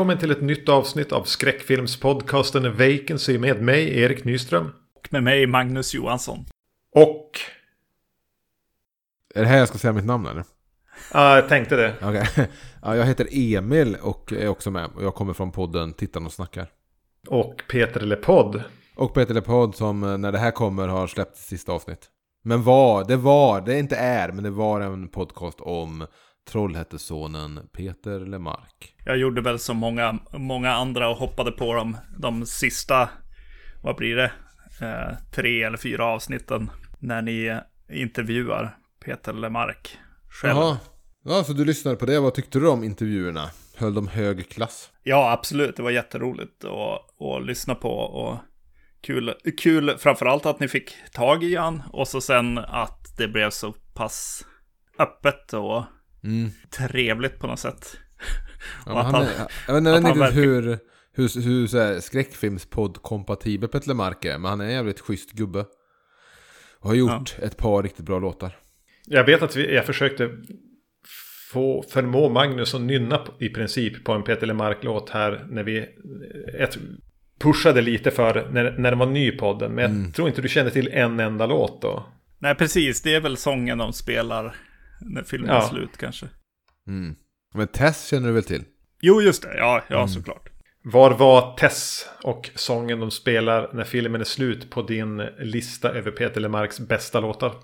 Välkommen till ett nytt avsnitt av skräckfilmspodcasten Vacancy med mig, Erik Nyström. Och med mig, Magnus Johansson. Och... Är det här jag ska säga mitt namn eller? Ja, jag tänkte det. Okej. Ja, jag heter Emil och är också med. Och jag kommer från podden Tittarna och snackar. Och Peter Lepodd. Och Peter Lepodd som eh, när det här kommer har släppt sista avsnitt. Men var, det var, det inte är, men det var en podcast om Trollhättesonen Peter Lemark. Jag gjorde väl som många, många andra och hoppade på dem de sista, vad blir det, eh, tre eller fyra avsnitten när ni intervjuar Peter Lemark själv. Jaha. Ja, så du lyssnade på det. Vad tyckte du om intervjuerna? Höll de hög klass? Ja, absolut. Det var jätteroligt att, att lyssna på och kul, kul framförallt att ni fick tag i han och så sen att det blev så pass öppet och Mm. trevligt på något sätt. Ja, Och men att han, han- jag vet inte verkligen- hur, hur, hur så här, skräckfilmspodd-kompatibel Peter Lemark är. Men han är en jävligt schysst gubbe. Och har gjort ett par riktigt bra låtar. Jag vet att vi, jag försökte få förmå Magnus att nynna på- i princip på en Peter Lemark-låt här när vi ett, pushade lite för när, när det var ny podden. Men jag tror inte du kände till en enda låt då. Nej, precis. Det är väl sången de spelar när filmen är Ja. slut kanske. Mm. Men Tess känner du väl till? Jo, just det. Ja, ja såklart. Var var Tess och sången de spelar när filmen är slut på din lista över Peter Lemarks bästa låtar?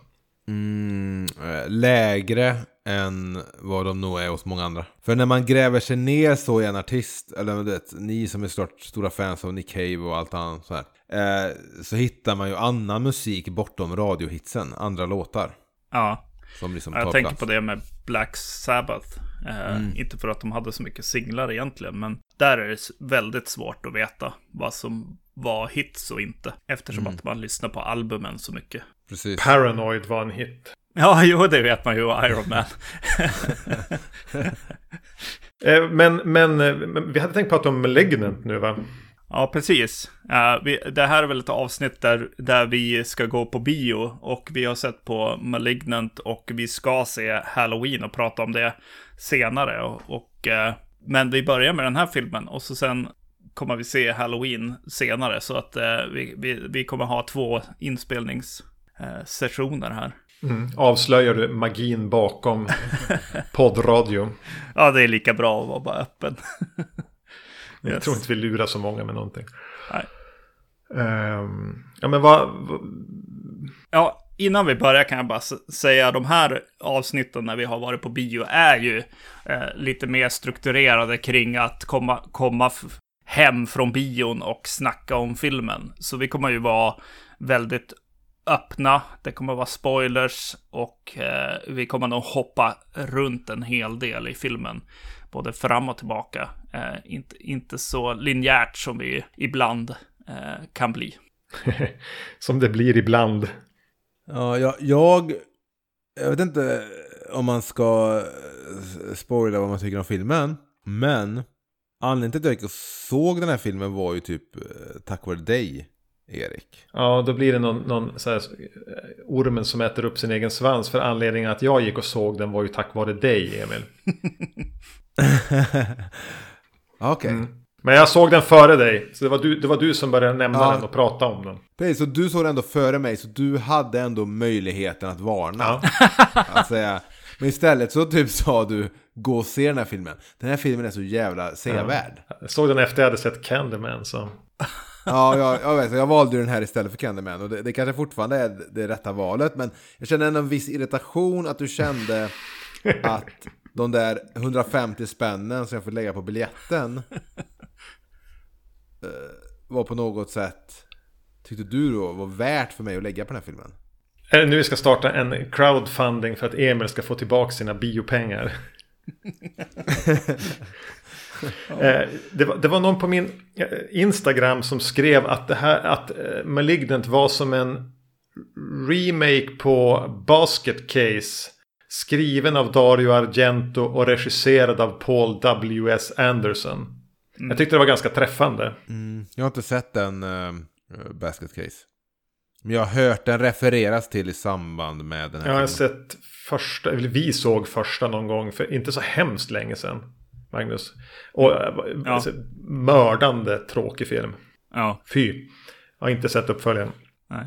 Mm, eh, lägre än vad de nog är hos många andra. För när man gräver sig ner så i en artist, eller du vet, ni som är stort, stora fans av Nick Cave och allt annat så här. Eh, så hittar man ju annan musik bortom radiohitsen, andra låtar. Ja, Som liksom jag tar tänker plats. på det med Black Sabbath. Eh, Inte för att de hade så mycket singlar egentligen, men där är det väldigt svårt att veta vad som var hits och inte. Eftersom att man lyssnar på albumen så mycket. Precis. Paranoid var en hit. Ja, jo, det vet man ju, Iron Man. Eh, Men, men, eh, men vi hade tänkt prata om Malignant nu va? Ja, precis. Eh, vi, det här är väl ett avsnitt där, där vi ska gå på bio och vi har sett på Malignant och vi ska se Halloween och prata om det senare. Och, och, eh, men vi börjar med den här filmen och så sen kommer vi se Halloween senare. Så att eh, vi, vi, vi kommer ha två inspelningssessioner här. Mm. Avslöjar du magin bakom poddradio? Ja, det är lika bra att vara bara öppen. Jag Yes. tror inte vi lurar så många med någonting. Nej. Ehm, ja men vad... vad- Ja, innan vi börjar kan jag bara säga de här avsnitten när vi har varit på bio är ju eh, lite mer strukturerade kring att komma, komma hem från bion och snacka om filmen. Så vi kommer ju vara väldigt öppna, det kommer vara spoilers och eh, vi kommer nog hoppa runt en hel del i filmen. Både fram och tillbaka. Eh, inte, inte så linjärt som vi ibland eh, kan bli. som det blir ibland. Ja, jag, jag, jag vet inte om man ska eh, spoila vad man tycker om filmen. Men anledningen till att jag gick och såg den här filmen var ju typ eh, tack vare dig, Erik. Ja, då blir det någon, någon så här, eh, ormen som äter upp sin egen svans. För anledningen att jag gick och såg den var ju tack vare dig, Emil. Okej. Men jag såg den före dig. Så det var du, det var du som började nämna Ja. den och prata om den. Precis, så du såg den ändå före mig, så du hade ändå möjligheten att varna. Ja. Att säga. Men istället så typ sa du, gå och se den här filmen. Den här filmen är så jävla sevärd. Jag såg den efter jag hade sett Candyman. Så. Ja, jag, jag vet. Jag valde den här istället för Candyman. Och det, det kanske fortfarande är det rätta valet. Men jag känner ändå en viss irritation att du kände att de där 150 spännen som jag får lägga på biljetten eh, var på något sätt, tyckte du då, var värt för mig att lägga på den här filmen. Är det nu vi ska starta en crowdfunding för att Emil ska få tillbaka sina biopengar? Eh, det, var, det var någon på min eh, Instagram som skrev att det här att Malignant var som en remake på Basket Case. Skriven av Dario Argento och regisserad av Paul W.S. Anderson. Jag tyckte det var ganska träffande. Jag har inte sett den uh, Basket Case. Men jag har hört den refereras till i samband med den här Jag har filmen. sett första, eller vi såg första någon gång för inte så hemskt länge sedan. Magnus. Och eh, Ja. alltså, mördande tråkig film. Ja, Fy. Jag har inte sett uppföljaren. nej.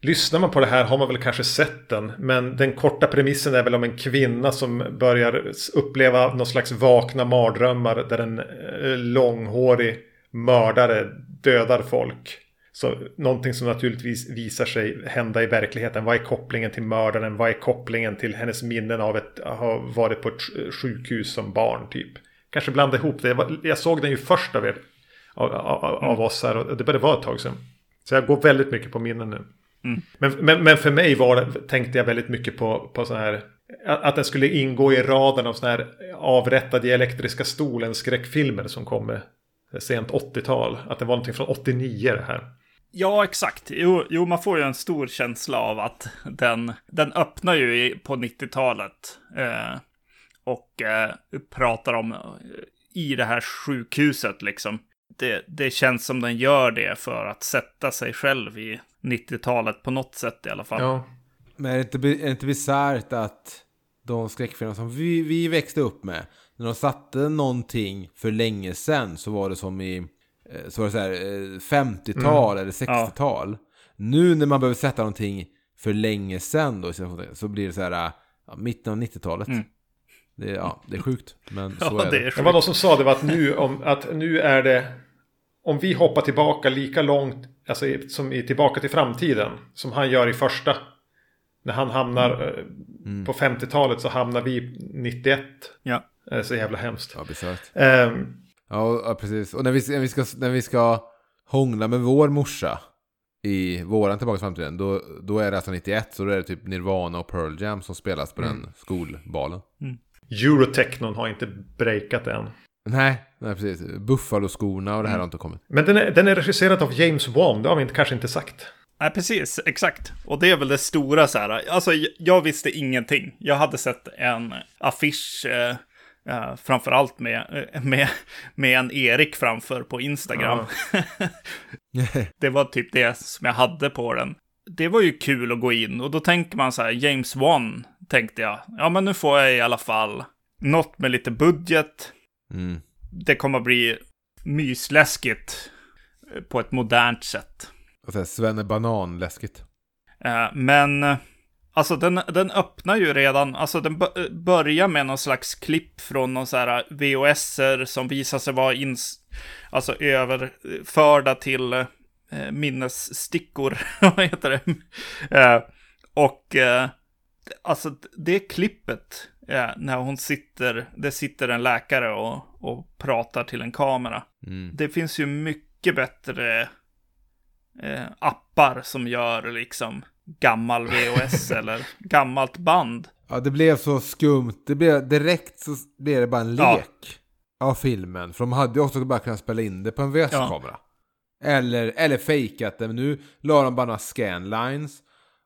Lyssnar man på det här har man väl kanske sett den. Men den korta premissen är väl om en kvinna som börjar uppleva någon slags vakna mardrömmar. Där en eh, långhårig mördare dödar folk. Så någonting som naturligtvis visar sig hända i verkligheten. Vad är kopplingen till mördaren? Vad är kopplingen till hennes minnen av att ha varit på ett sjukhus som barn typ? Kanske blanda ihop det. Jag såg den ju först av er. Av, av, av oss här och det började vara ett tag sedan. Så jag går väldigt mycket på minnen nu. Men, men, men för mig var tänkte jag väldigt mycket på, på sån här att den skulle ingå i raden av såna här avrättade i elektriska stolen skräckfilmer som kom med sent 80-tal. Att det var någonting från 89 det här. Ja, exakt. Jo, jo, man får ju en stor känsla av att den, den öppnar ju på 90-talet. Eh, och eh, pratar om eh, i det här sjukhuset liksom. Det, det känns som den gör det för att sätta sig själv i 90-talet på något sätt i alla fall. Ja, Men är det inte, är det inte bisarrt att de skräckfilmer som vi, vi växte upp med, när de satte någonting för länge sedan så var det som i eh, så var det så här, eh, 50-tal eller 60-tal. Nu när man behöver sätta någonting för länge sedan då, så blir det så här, ja, mitten av 90-talet. Mm. Det, är- ja, det är sjukt, men så Ja, är det det. är det var någon som sa det var att nu, om, att nu är det om vi hoppar tillbaka lika långt alltså, som i Tillbaka till framtiden som han gör i första. När han hamnar eh, på 50-talet så hamnar vi 91. Ja. Det är så jävla hemskt. Ja, bisarrt. Ehm, Ja, precis. Och när vi, när, vi ska, när vi ska hångla med vår morsa i våran Tillbaka till framtiden, då, då är det alltså 91, så då är det typ Nirvana och Pearl Jam som spelas på den skolbalen. Eurotechnon har inte breakat än. Nej, nej precis. Buffalo-skorna och det här har inte kommit. Men den är, den är regisserad av James Wan, det har vi inte, kanske inte sagt. Nej, precis. Exakt. Och det är väl det stora så här. Alltså, jag- visste ingenting. Jag hade sett en affisch, eh, eh, framförallt med, eh, med, med en Erik framför på Instagram. det var typ det som jag hade på den. Det var ju kul att gå in och då tänker man så här, James Wan, tänkte jag. Ja, men nu får jag i alla fall något med lite budget. Mm. Det kommer att bli mysläskigt på ett modernt sätt. Och så här, Svenne Banan, läskigt. Eh, Men alltså den, den öppnar ju redan, alltså den bö- börjar med någon slags klipp från någon så här VHSer som visar sig vara ins, alltså överförda till eh, minnesstickor, vad heter det? Eh, och eh, alltså det klippet, eh, när hon sitter, det sitter en läkare och, och pratar till en kamera. Mm. Det finns ju mycket bättre eh, appar som gör liksom gammal VHS eller gammalt band. Ja, det blev så skumt. Det blev, direkt så blev det bara en Ja. lek av filmen. För de hade ju också bara kunnat spela in det på en VHS-kamera. Eller, eller fejkat det, men nu la de bara några scanlines.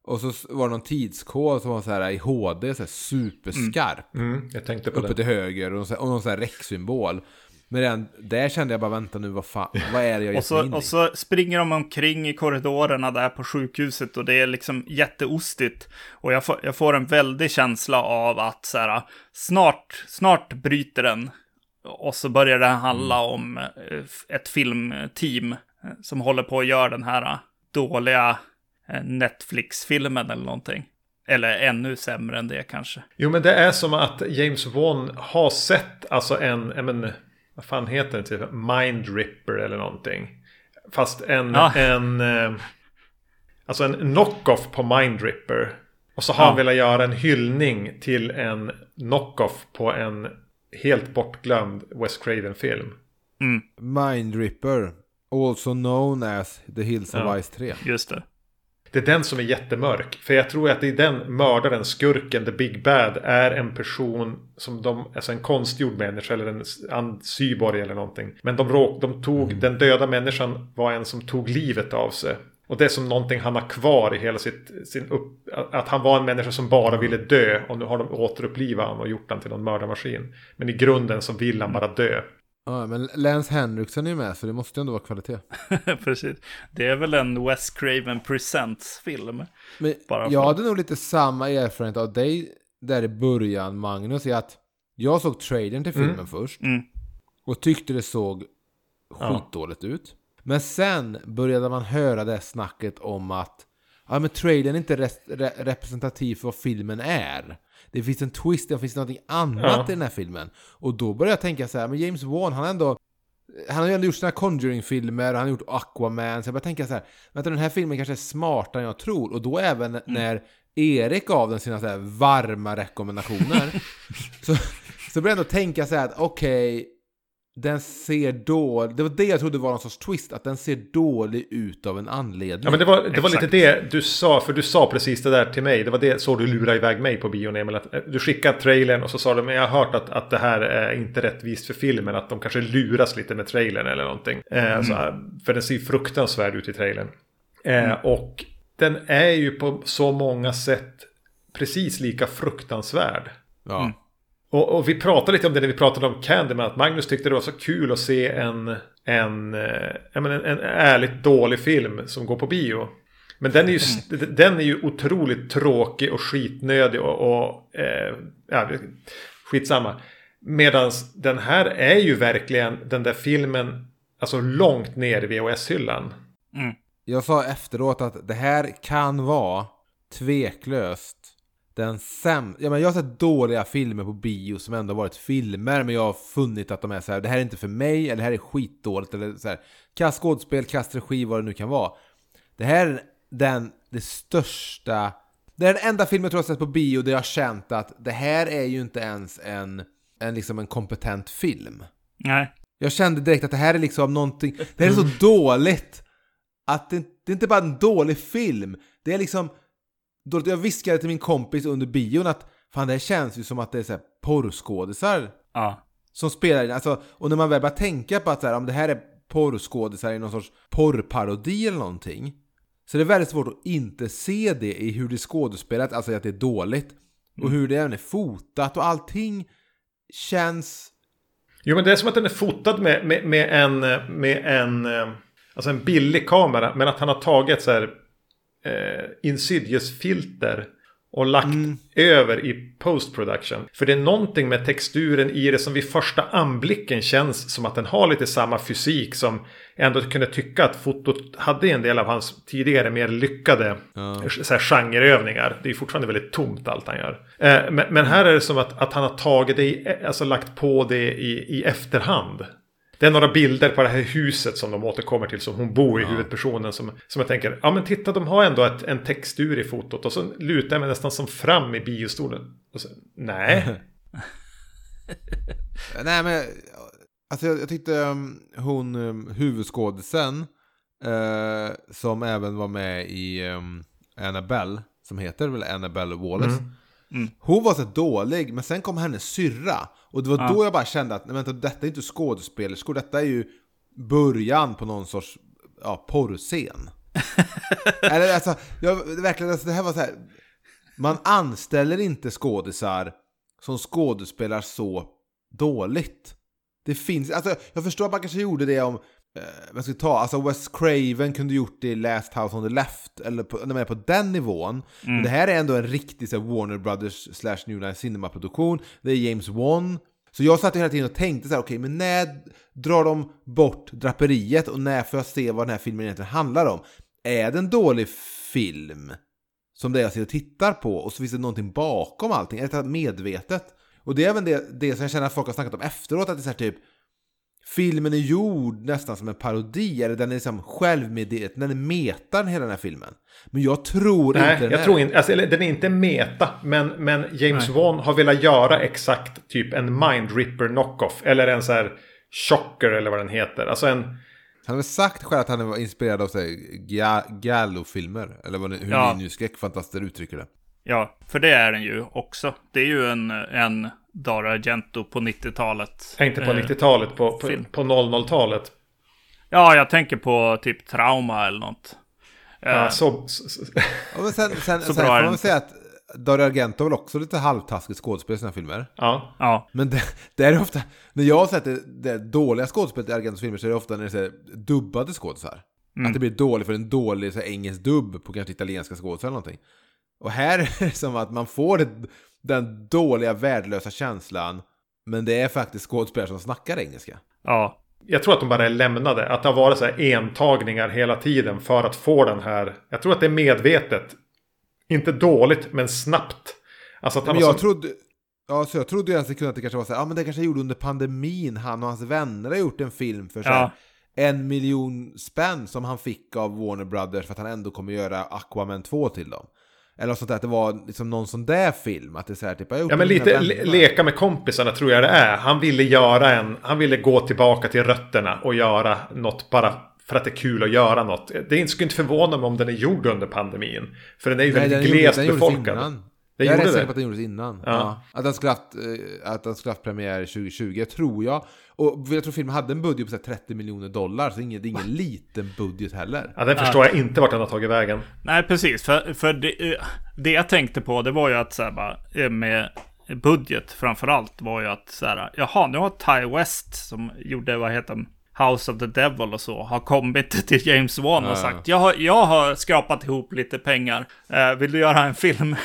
Och så var det någon tidskod som var så här i HD, så här superskarp. Mm, jag tänkte på Uppe det. till höger och, någon så och någon sån här räcksymbol. Men redan där kände jag bara, vänta nu, vad fan, vad är det jag Och så, in i? och så springer de omkring i korridorerna där på sjukhuset och det är liksom jätteostigt. Och jag får, jag får en väldig känsla av att så här, snart, snart bryter den. Och så börjar det handla om eh, ett filmteam eh, som håller på att göra den här dåliga eh, Netflix-filmen eller någonting. Eller ännu sämre än det kanske. Jo men det är som att James Wan har sett alltså en, jag men, vad fan heter det? Typ Mind Ripper eller någonting. Fast en, Ja. en, eh, alltså en knock-off på Mind Ripper. Och så har Ja. han velat göra en hyllning till en knock-off på en helt bortglömd Wes Craven-film. Mm, Mind Ripper, also known as The Hills of Ja. Ice 3. just det. Det är den som är jättemörk. För jag tror att det är den mördaren, skurken, the big bad, är en person som de, alltså en konstgjord människa eller en cyborg eller någonting. Men de, råk, de tog, den döda människan var en som tog livet av sig. Och det är som någonting han har kvar i hela sitt, sin upp, att han var en människa som bara ville dö. Och nu har de återupplivat honom och gjort honom till någon mördarmaskin. Men i grunden så vill han bara dö. Ja, men Lance Henriksen är ju med, så det måste ju ändå vara kvalitet. Precis. Det är väl en Wes Craven Presents-film. Men Bara för- jag hade nog lite samma erfarenhet av dig där i början, Magnus, i att jag såg trailern till filmen först. Mm. Och tyckte det såg skitdåligt ut. Men sen började man höra det snacket om att ja, men trailern är inte re re representativ för vad filmen är. Det finns en twist, det finns någonting annat Ja. i den här filmen. Och då började jag tänka så här, men James Wan, han har ändå han har ju ändå gjort sina Conjuring-filmer, han har gjort Aquaman, så jag började tänka så här, vänta den här filmen kanske är smartare än jag tror. Och då även när Erik gav den sina så här varma rekommendationer, så, så började jag ändå tänka så här att okej, den ser dålig, det var det jag trodde var någon sorts twist, att den ser dålig ut av en anledning. Ja men det var, det var lite det du sa, för du sa precis det där till mig. Det var det så du lurade iväg mig på bion Emil. Att, eh, du skickade trailern och så sa du, men jag har hört att, att det här är inte rättvist för filmen. Att de kanske luras lite med trailern eller någonting. Eh, så, eh, för den ser fruktansvärd ut i trailern. Eh, Och den är ju på så många sätt precis lika fruktansvärd. Ja. Och, och vi pratade lite om det när vi pratade om Candyman. Att Magnus tyckte det var så kul att se en, en, eh, en, en ärligt dålig film som går på bio. Men den är ju, den är ju otroligt tråkig och skitnödig och, och eh, ja, skitsamma. Medan den här är ju verkligen den där filmen, alltså långt ner i VHS-hyllan. Jag sa efteråt att det här kan vara tveklöst den sämsta... Ja, men jag har sett dåliga filmer på bio som ändå varit filmer, men jag har funnit att de är så här, det här är inte för mig, eller det här är skitdåligt, eller så här, kast skådespel, kast regi, vad det nu kan vara. Det här är den, det största... Det är den enda filmen jag tror jag sett på bio där jag har känt att det här är ju inte ens en, en, liksom en kompetent film. Nej. Jag kände direkt att det här är liksom någonting, det här är så dåligt att det, det är inte bara en dålig film, det är liksom dåligt. Jag viskade till min kompis under bion att fan det här känns ju som att det är så här porrskådisar Ja. som spelar. Alltså, och när man väl börjar tänka på att så här, om det här är porrskådisar i någon sorts porrparodi eller någonting så det är väldigt svårt att inte se det i hur det är skådespelat, alltså att det är dåligt och hur det även är fotat och allting känns Jo men det är som att den är fotad med, med, med en, med en, eh, alltså en billig kamera. Men att han har tagit så här eh, Insidious-filter och lagt över i post-production. För det är någonting med texturen i det som vid första anblicken känns som att den har lite samma fysik som ändå kunde tycka att fotot hade en del av hans tidigare mer lyckade så här, genreövningar. Det är fortfarande väldigt tomt allt han gör. Eh, men, men här är det som att, att han har tagit det, i, alltså lagt på det i, i efterhand. Det är några bilder på det här huset som de återkommer till som hon bor i, huvudpersonen. Som, som jag tänker, ja men titta de har ändå ett, en textur i fotot. Och så lutar jag mig nästan som fram i biostolen. Och så, nej. Nej men, alltså jag, jag tyckte um, hon, um, huvudskådisen, eh, som även var med i um, Annabelle, som heter väl Annabelle Wallace. Hon var så dålig, men sen kom hennes syrra. Och det var då jag bara kände att, nej vänta, detta är inte skådespelerskor, detta är ju början på någon sorts ja, porrscen. Eller alltså, jag, verkligen, alltså, det här var så här. Man anställer inte skådisar som skådespelar så dåligt. Det finns, alltså jag förstår att man kanske gjorde det om, eh, vad ska vi ta, alltså Wes Craven kunde gjort det i Last House on the Left, eller på, när man är på den nivån. Men det här är ändå en riktig så här, Warner Brothers slash New Line Cinema-produktion. Det är James Wan. Så jag satt hela tiden och tänkte så här, okej, men när drar de bort draperiet och när får jag se vad den här filmen egentligen handlar om? Är det en dålig film? som det är jag sitter och tittar på och så finns det någonting bakom allting. Är det medvetet? Och det är även det, det som jag känner att folk har snackat om efteråt, att det är så här typ Filmen är gjord nästan som en parodi, eller den är liksom självmedveten, den är metan hela den här filmen. Men jag tror inte Nej, den jag är. tror inte, alltså, eller, den är inte meta. Men, men James Wan har velat göra exakt typ en Mind Ripper knockoff. Eller en så här Chocker eller vad den heter. Alltså en... Han har väl sagt själv att han var inspirerad av Gallo-filmer, eller vad, hur Ja. ni nu skräckfantaster uttrycker det. Ja, för det är den ju också. Det är ju en, en Dario Argento på 90-talet. Inte på Eh, 90-talet, på, på, film. på 00-talet. Ja, jag tänker på typ Trauma eller något. Eh, Ja, så, så, så, Ja, men sen, sen, Så sen får man säga att Dario Argento är väl också lite halvtaskigt skådespel i sina filmer. ja. Ja, Men det, det är ofta, när jag har sett det, det dåliga skådespelet i Argentos filmer så är det ofta när det är så här dubbade skådisar. Att det blir dåligt för en dålig så här, engelsk dubb på kanske italienska skådisar eller någonting. Och här är det som att man får det, den dåliga värdelösa känslan men det är faktiskt skådespelare som snackar engelska. Ja. Jag tror att de bara är lämnade. Att det har varit så här entagningar hela tiden för att få den här. Jag tror att det är medvetet. Inte dåligt men snabbt. Alltså att han Men jag så... trodde... Ja, så jag trodde ju en sekund att det kanske var så här, ja men det kanske gjorde under pandemin, han och hans vänner har gjort en film för Ja. en miljon spänn som han fick av Warner Brothers för att han ändå kommer göra Aquaman 2 till dem. Eller sånt där, att det var liksom någon sån där film, att det är så här typ, Ja men lite le- leka med kompisarna tror jag det är. Han ville göra en. Han ville gå tillbaka till rötterna och göra något bara för att det är kul att göra något. Det skulle inte förvåna mig om den är gjord under pandemin. För den är ju Nej, väldigt den gjorde- glest den befolkad. Den jag är rätt det? säker på att den gjordes innan. Ja. Ja. Att, den skulle haft, eh, att den skulle haft premiär 2020, tror jag. Och jag tror filmen hade en budget på så här 30 miljoner dollar, så ingen, det är ingen liten budget heller. Ja, den förstår jag inte vart den har tagit vägen. Nej, precis. För, för det, eh, det jag tänkte på, det var ju att så här, bara, eh, med budget framför allt var ju att så här, jaha, nu har Ty West som gjorde, vad heter den, House of the Devil och så, har kommit till James Wan och sagt, jag har, jag har skrapat ihop lite pengar, eh, vill du göra en film?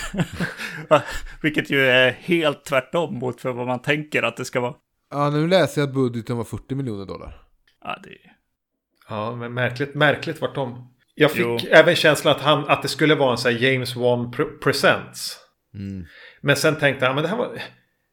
Vilket ju är helt tvärtom mot för vad man tänker att det ska vara. Ja, nu läser jag att budgeten var 40 miljoner dollar. Ja, det, Ja, men märkligt, märkligt vart de... Jag fick Jo. även känslan att, han, att det skulle vara en sån här James Wan pre- Presents. Mm. Men sen tänkte jag, men det här var...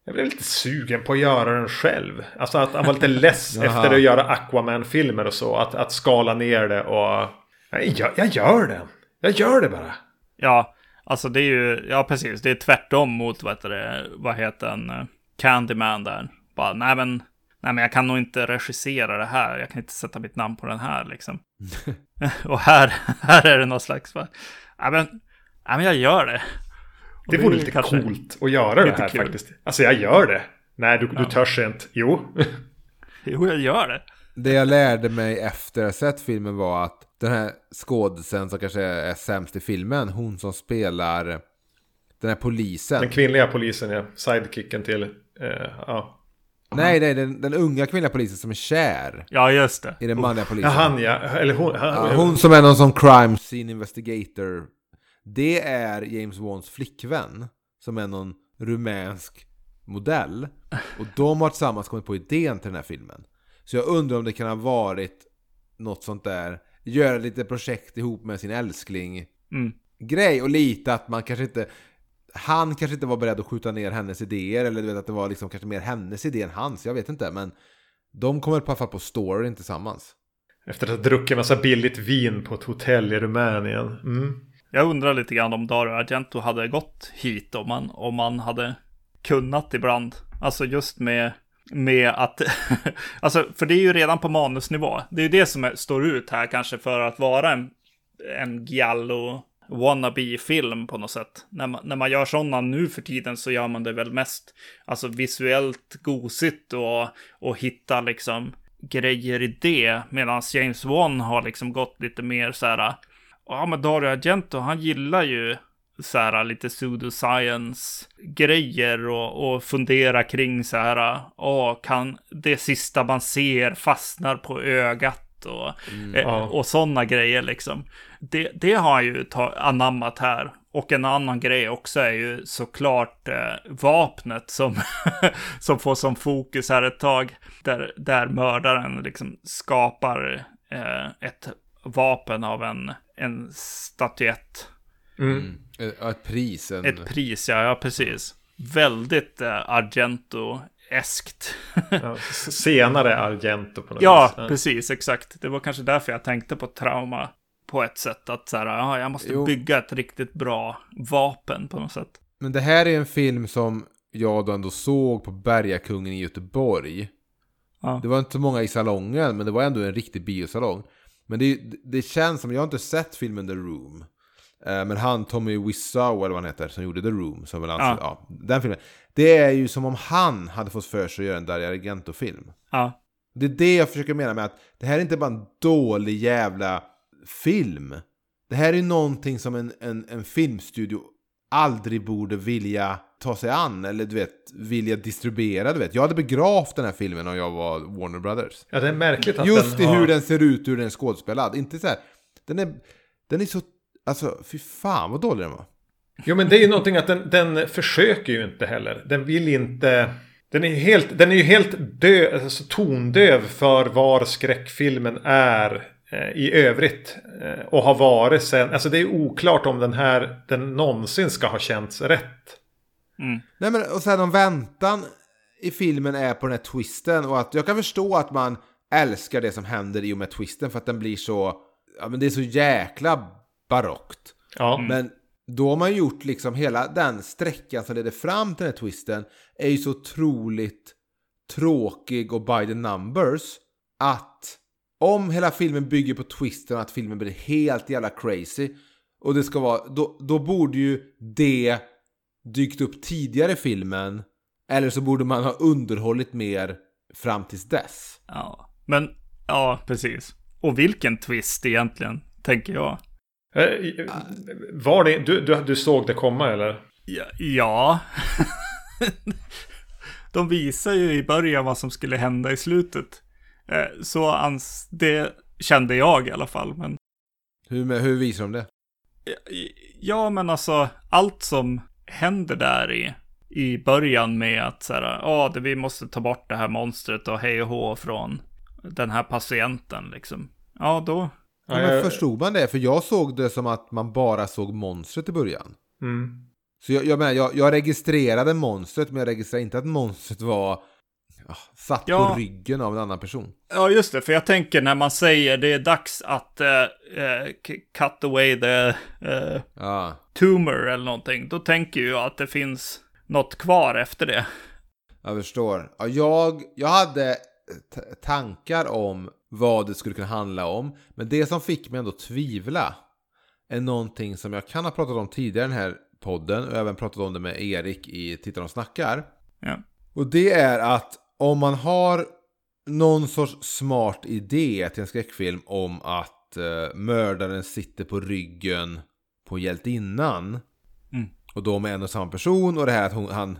Jag blev lite sugen på att göra den själv. Alltså att han var lite less efter att göra Aquaman-filmer och så. Att, att skala ner det och... Jag, jag, jag gör det. Jag gör det bara. Ja, alltså det är ju, ja precis, det är tvärtom mot vad heter det, vad heter den, eh, Candyman där. Bara, nej men, nej men jag kan nog inte regissera det här, jag kan inte sätta mitt namn på den här liksom. och här, här är det någon slags, bara, nej men, nej men jag gör det. Och Det är vore lite kanske- coolt att göra det här kul. faktiskt. Alltså jag gör det. Nej, du, du törs inte. Jo. Jo, jag gör det. Det jag lärde mig efter att ha sett filmen var att den här skådisen som kanske är sämst i filmen, hon som spelar den här polisen. Den kvinnliga polisen, ja. Sidekicken till... Eh, ja. Nej, nej, den, den unga kvinnliga polisen som är kär Ja, just det. i den manliga Ja, polisen. han ja. Eller hon. Han, Ja, hon som är någon sån crime scene investigator. Det är James Wans flickvän. Som är någon rumänsk modell. Och de har tillsammans kommit på idén till den här filmen. Så jag undrar om det kan ha varit något sånt där. Göra lite projekt ihop med sin älskling. Mm. Grej och lite att man kanske inte... Han kanske inte var beredd att skjuta ner hennes idéer. Eller du vet att det var liksom kanske mer hennes idé än hans. Jag vet inte. Men de kommer på alla fall på storyn tillsammans. Efter att ha druckit massa billigt vin på ett hotell i Rumänien. Mm. Jag undrar lite grann om Dario Argento hade gått hit om man, om man hade kunnat ibland. Alltså just med, med att, alltså för det är ju redan på manusnivå. Det är ju det som är, står ut här kanske för att vara en, en giallo wannabe-film på något sätt. När man, när man gör sådana nu för tiden så gör man det väl mest alltså visuellt gosigt och, och hitta liksom grejer i det. Medan James Wan har liksom gått lite mer så här Ja, men Dario Argento, han gillar ju så här lite pseudoscience-grejer och, och fundera kring så här, ja, kan det sista man ser fastnar på ögat och, eh, ja. och sådana grejer liksom. Det, det har han ju ta, anammat här. Och en annan grej också är ju såklart eh, vapnet som, som får som fokus här ett tag. Där, där mördaren liksom skapar eh, ett vapen av en, en statyett. Mm. Ja, ett pris. En... Ett pris, ja, ja precis. Väldigt eh, Argento-eskt. Ja, senare Argento på något ja, vis. precis, exakt. Det var kanske därför jag tänkte på trauma på ett sätt. Att så här, ja, jag måste Jo. bygga ett riktigt bra vapen på något sätt. Men det här är en film som jag då ändå såg på Bergakungen i Göteborg. Ja. Det var inte så många i salongen, men det var ändå en riktig biosalong. Men det, det känns som, jag har inte sett filmen The Room. Eh, Men han, Tommy Wiseau, eller vad han heter, som gjorde The Room, som väl anses, Ja. ja. den filmen. Det är ju som om han hade fått för sig att göra en Dario Argento-film. Ja, Det är det jag försöker mena med att det här är inte bara en dålig jävla film. Det här är någonting som en, en, en filmstudio aldrig borde vilja ta sig an eller du vet, vilja distribuera. Du vet. Jag hade begravt den här filmen om jag var Warner Brothers. Ja, det är märkligt att Just i den har... hur den ser ut, hur den är skådespelad. Inte så här, den är, den är så, alltså fy fan vad dålig den var. Jo men det är ju någonting att den, den försöker ju inte heller. Den vill inte... Den är, helt, den är ju helt dö, alltså tondöv för var skräckfilmen är i övrigt. Eh, och har varit sen. Alltså det är oklart om den här den någonsin ska ha känts rätt. Mm. Nej men och sen om väntan i filmen är på den här twisten och att jag kan förstå att man älskar det som händer i och med twisten för att den blir så, ja men det är så jäkla barockt. Ja. Men då har man gjort liksom hela den sträckan som leder fram till den här twisten är ju så otroligt tråkig och by the numbers att om hela filmen bygger på twisten att filmen blir helt jävla crazy och det ska vara, då, då borde ju det dykt upp tidigare i filmen eller så borde man ha underhållit mer fram tills dess. Ja, men ja, precis. Och vilken twist egentligen, tänker jag. Eh, Var det, du, du, du såg det komma eller? Ja. ja. De visar ju i början vad som skulle hända i slutet. Eh, Så ans det kände jag i alla fall. Men Hur, hur visar de det? ja, men alltså allt som händer där i, i början med att så här, ja, det- vi måste ta bort det här monstret och hej och hå från den här patienten liksom. Ja, då. Ja, men förstod man det? För jag såg det som att man bara såg monstret i början. Mm. Så jag, jag menar, jag, jag registrerade monstret, men jag registrerade inte att monstret var satt Ja. på ryggen av en annan person. Ja, just det. För jag tänker när man säger det är dags att k- cut away the eh, Ja, tumor eller någonting. Då tänker jag att det finns något kvar efter det. jag förstår. Ja, jag, jag hade tankar om vad det skulle kunna handla om. Men det som fick mig ändå tvivla är någonting som jag kan ha pratat om tidigare i den här podden och även pratat om det med Erik i Tittar och snackar. Ja. Och det är att om man har någon sorts smart idé till en skräckfilm om att eh, mördaren sitter på ryggen på hjältinnan. Mm. Och då med en och samma person och det här att hon, han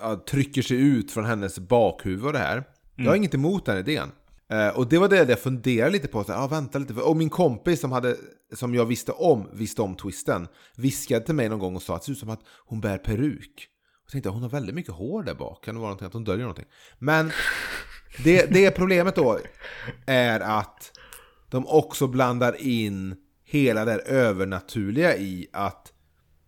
ja, trycker sig ut från hennes bakhuvud och det här. Jag har inget emot den idén. Eh, och det var det jag funderade lite på. Så här, ah, vänta lite. Och min kompis som, hade, som jag visste om, visste om twisten, viskade till mig någon gång och sa att det ser ut som att hon bär peruk. Och tänkte jag, hon har väldigt mycket hår där bak. Kan det vara någonting att hon döljer någonting? Men det, det problemet då är att de också blandar in hela det övernaturliga i att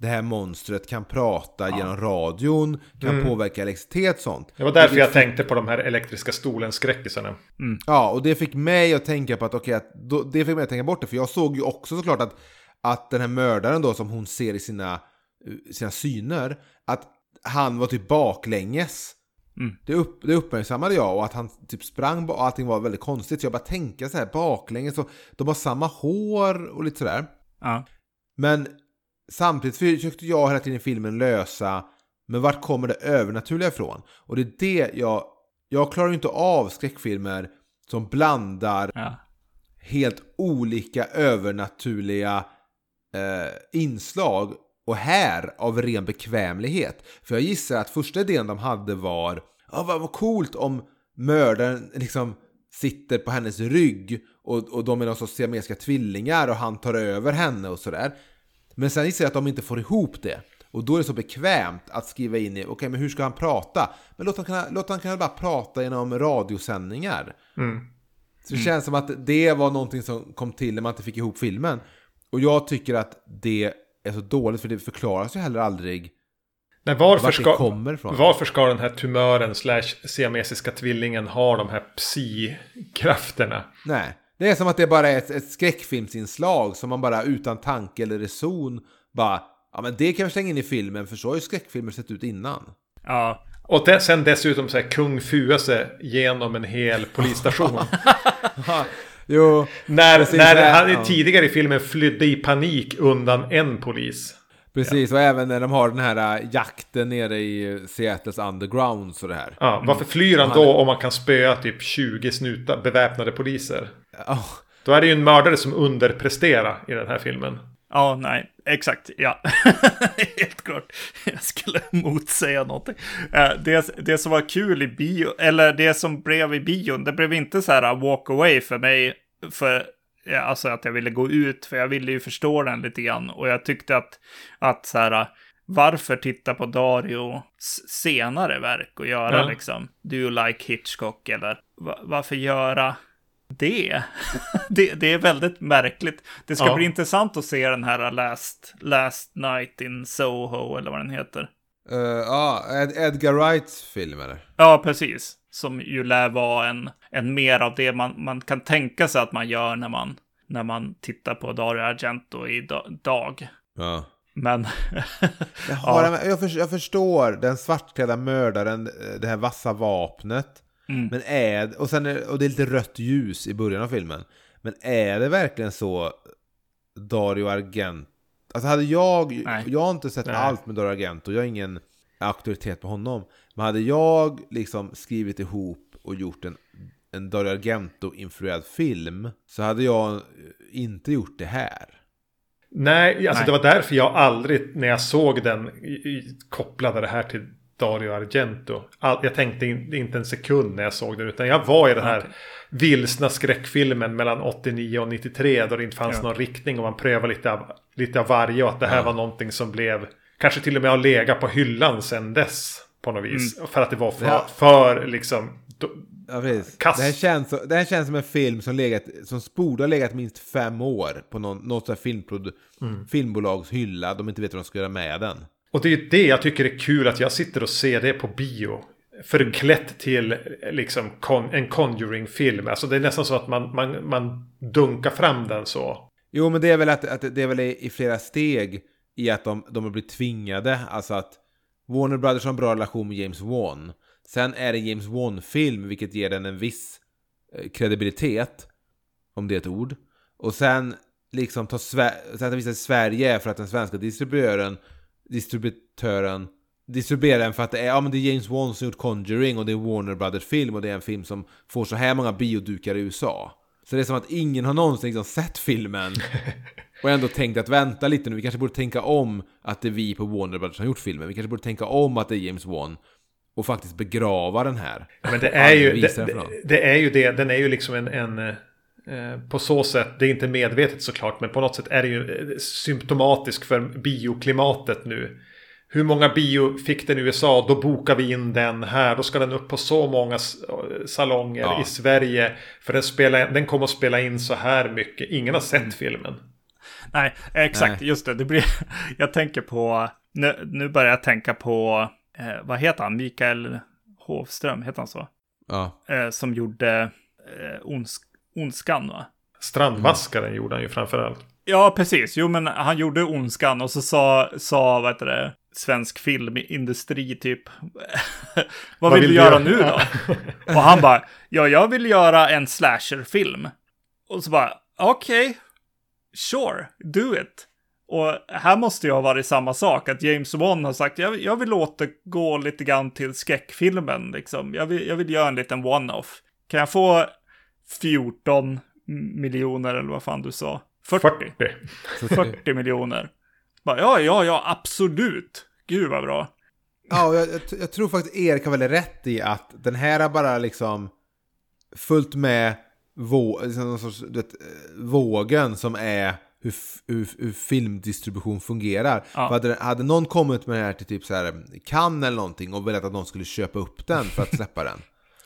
det här monstret kan prata genom radion, kan påverka elektricitet och sånt. Det var därför jag tänkte på de här elektriska stolen-skräckisarna. Ja, och det fick mig att tänka på att okej, att då, det fick mig att tänka bort det. För jag såg ju också såklart att, att den här mördaren då som hon ser i sina, eh, sina syner, att han var typ baklänges. Mm. Det, upp, det uppmärksammade jag och att han typ sprang och allting var väldigt konstigt. Så jag bara tänkte så här baklänges och de har samma hår och lite sådär. Ja. Men samtidigt försökte jag hela tiden i filmen lösa men vart kommer det övernaturliga ifrån? Och det är det jag... Jag klarar ju inte av skräckfilmer som blandar Ja. helt olika övernaturliga eh, inslag och här av ren bekvämlighet. För jag gissar att första idén de hade var ja, vad, vad coolt om mördaren liksom sitter på hennes rygg och, och de är någon sorts siamesiska tvillingar och han tar över henne och sådär. Men sen gissar jag att de inte får ihop det. Och då är det så bekvämt att skriva in i, okej men hur ska han prata? Men låt han kunna, låt han kunna bara prata genom radiosändningar. Så det känns som att det var någonting som kom till när man inte fick ihop filmen. Och jag tycker att det är så dåligt för det förklaras ju heller aldrig Nej, varför, ska, varför ska den här tumören slash siamesiska tvillingen ha de här psi-krafterna? Nej, det är som att det bara är ett, ett skräckfilmsinslag som man bara utan tanke eller reson bara Ja men det kan vi slänga in i filmen för så har ju skräckfilmer sett ut innan. Ja. Och det, sen dessutom så här kung Fuese genom en hel polisstation. Jo, när Precis, när ja. han Ja. tidigare i filmen flydde i panik undan en polis. precis. Och även när de har den här äh, jakten nere i Seattles underground så det här. Ja, varför flyr han då om man kan spöa typ 20 snuta beväpnade poliser? Ja, Då är det ju en mördare som underpresterar i den här filmen. Ja, nej, exakt, ja. Helt klart. Jag skulle motsäga någonting. Eh, Det, det som var kul i bio, eller det som blev i bion, det blev inte så här walk away för mig, för alltså att jag ville gå ut, för jag ville ju förstå den lite grann. Och jag tyckte att, att så här, varför titta på Dario senare verk och göra Ja. liksom Do you like Hitchcock eller va- varför göra det? det? Det är väldigt märkligt. Det ska Ja. bli intressant att se den här Last, Last Night in Soho eller vad den heter. Eh, Ja, Ed, Edgar Wrights film eller? Ja, precis. Som ju lär vara en, en mer av det man, man kan tänka sig att man gör när man, när man tittar på Dario Argento i da- dag. Ja. Men Jag, har, jag, för, jag förstår den svartklädda mördaren, eh, det här vassa vapnet. Mm. Men är och, sen är, och det är lite rött ljus i början av filmen. Men är det verkligen så Dario Argento? Alltså hade jag, Nej. jag har inte sett Nej. allt med Dario Argento, jag har ingen auktoritet på honom. Men hade jag liksom skrivit ihop och gjort en, en Dario Argento-influerad film så hade jag eh, inte gjort det här. Nej, alltså Nej. det var därför jag aldrig när jag såg den kopplade det här till Dario Argento. All, jag tänkte in, inte en sekund när jag såg den utan jag var i den här Okej. vilsna skräckfilmen mellan 89 och 93 då det inte fanns Ja. någon riktning och man prövade lite av, lite av varje och att det här Ja. var någonting som blev kanske till och med har legat på hyllan sedan dess på något vis. För att det var för, Ja. för liksom då, Ja, precis. Kass. Det, här känns, det här känns som en film som, legat, som borde ha legat minst fem år på någon, något filmprod, filmbolags hylla. De inte vet vad de ska göra med den. Och det är ju det jag tycker är kul att jag sitter och ser det på bio. Förklätt till liksom con- en Conjuring-film. Alltså det är nästan så att man, man, man dunkar fram den så. Jo, men det är väl att, att det är väl i, flera steg i att de, de har blivit tvingade. Alltså att Warner Brothers har en bra relation med James Wan. Sen är det en James Wan-film, vilket ger den en viss eh, kredibilitet. Om det är ett ord. Och sen liksom ta Sver- sen visar Sverige för att den svenska distributören, distributören distribuerar den för att det är, ja, men det är James Wan som gjort Conjuring och det är Warner Brothers film och det är en film som får så här många biodukar i USA. Så det är som att ingen har någonsin liksom sett filmen och ändå tänkt att vänta lite nu, vi kanske borde tänka om att det är vi på Warner Brothers som har gjort filmen. Vi kanske borde tänka om att det är James Wan och faktiskt begrava den här. Men det är ju det, det, det är ju det. Den är ju liksom en, en eh, på så sätt, det är inte medvetet såklart, men på något sätt är det ju eh, symptomatisk för bioklimatet nu. Hur många bio fick den i USA? Då bokar vi in den här. Då ska den upp på så många s- salonger Ja. i Sverige. För den, spelar, den kommer att spela in så här mycket. Ingen har sett filmen. Nej, exakt, Nej. just det. det blir, jag tänker på, nu, nu börjar jag tänka på, eh, vad heter han, Mikael Hovström, heter han så? Ja. Eh, som gjorde eh, ons, Ondskan, va? Strandvaskaren gjorde han ju framförallt. Ja, precis. Jo, men han gjorde Ondskan och så sa, sa vad heter det, svensk filmindustri typ. vad, vill du göra nu då? och han bara, ja, jag vill göra en slasherfilm. Och så bara, okej, sure, do it. Och här måste ju ha varit samma sak, att James Wan har sagt, jag, jag vill återgå lite grann till skräckfilmen, liksom. Jag vill, jag vill göra en liten one-off. Kan jag få 14 miljoner eller vad fan du sa? 40? 40. 40 miljoner. Bara, ja, ja, ja, absolut. Gud vad bra. Ja, och jag, jag, tror faktiskt Erik har väldigt rätt i att den här har bara liksom följt med vå, liksom någon sorts, vet, eh, vågen som är hur, hur, hur filmdistribution fungerar. Ja. För hade, hade någon kommit med det här till typ så här Cannes eller någonting och velat att någon skulle köpa upp den för att släppa den.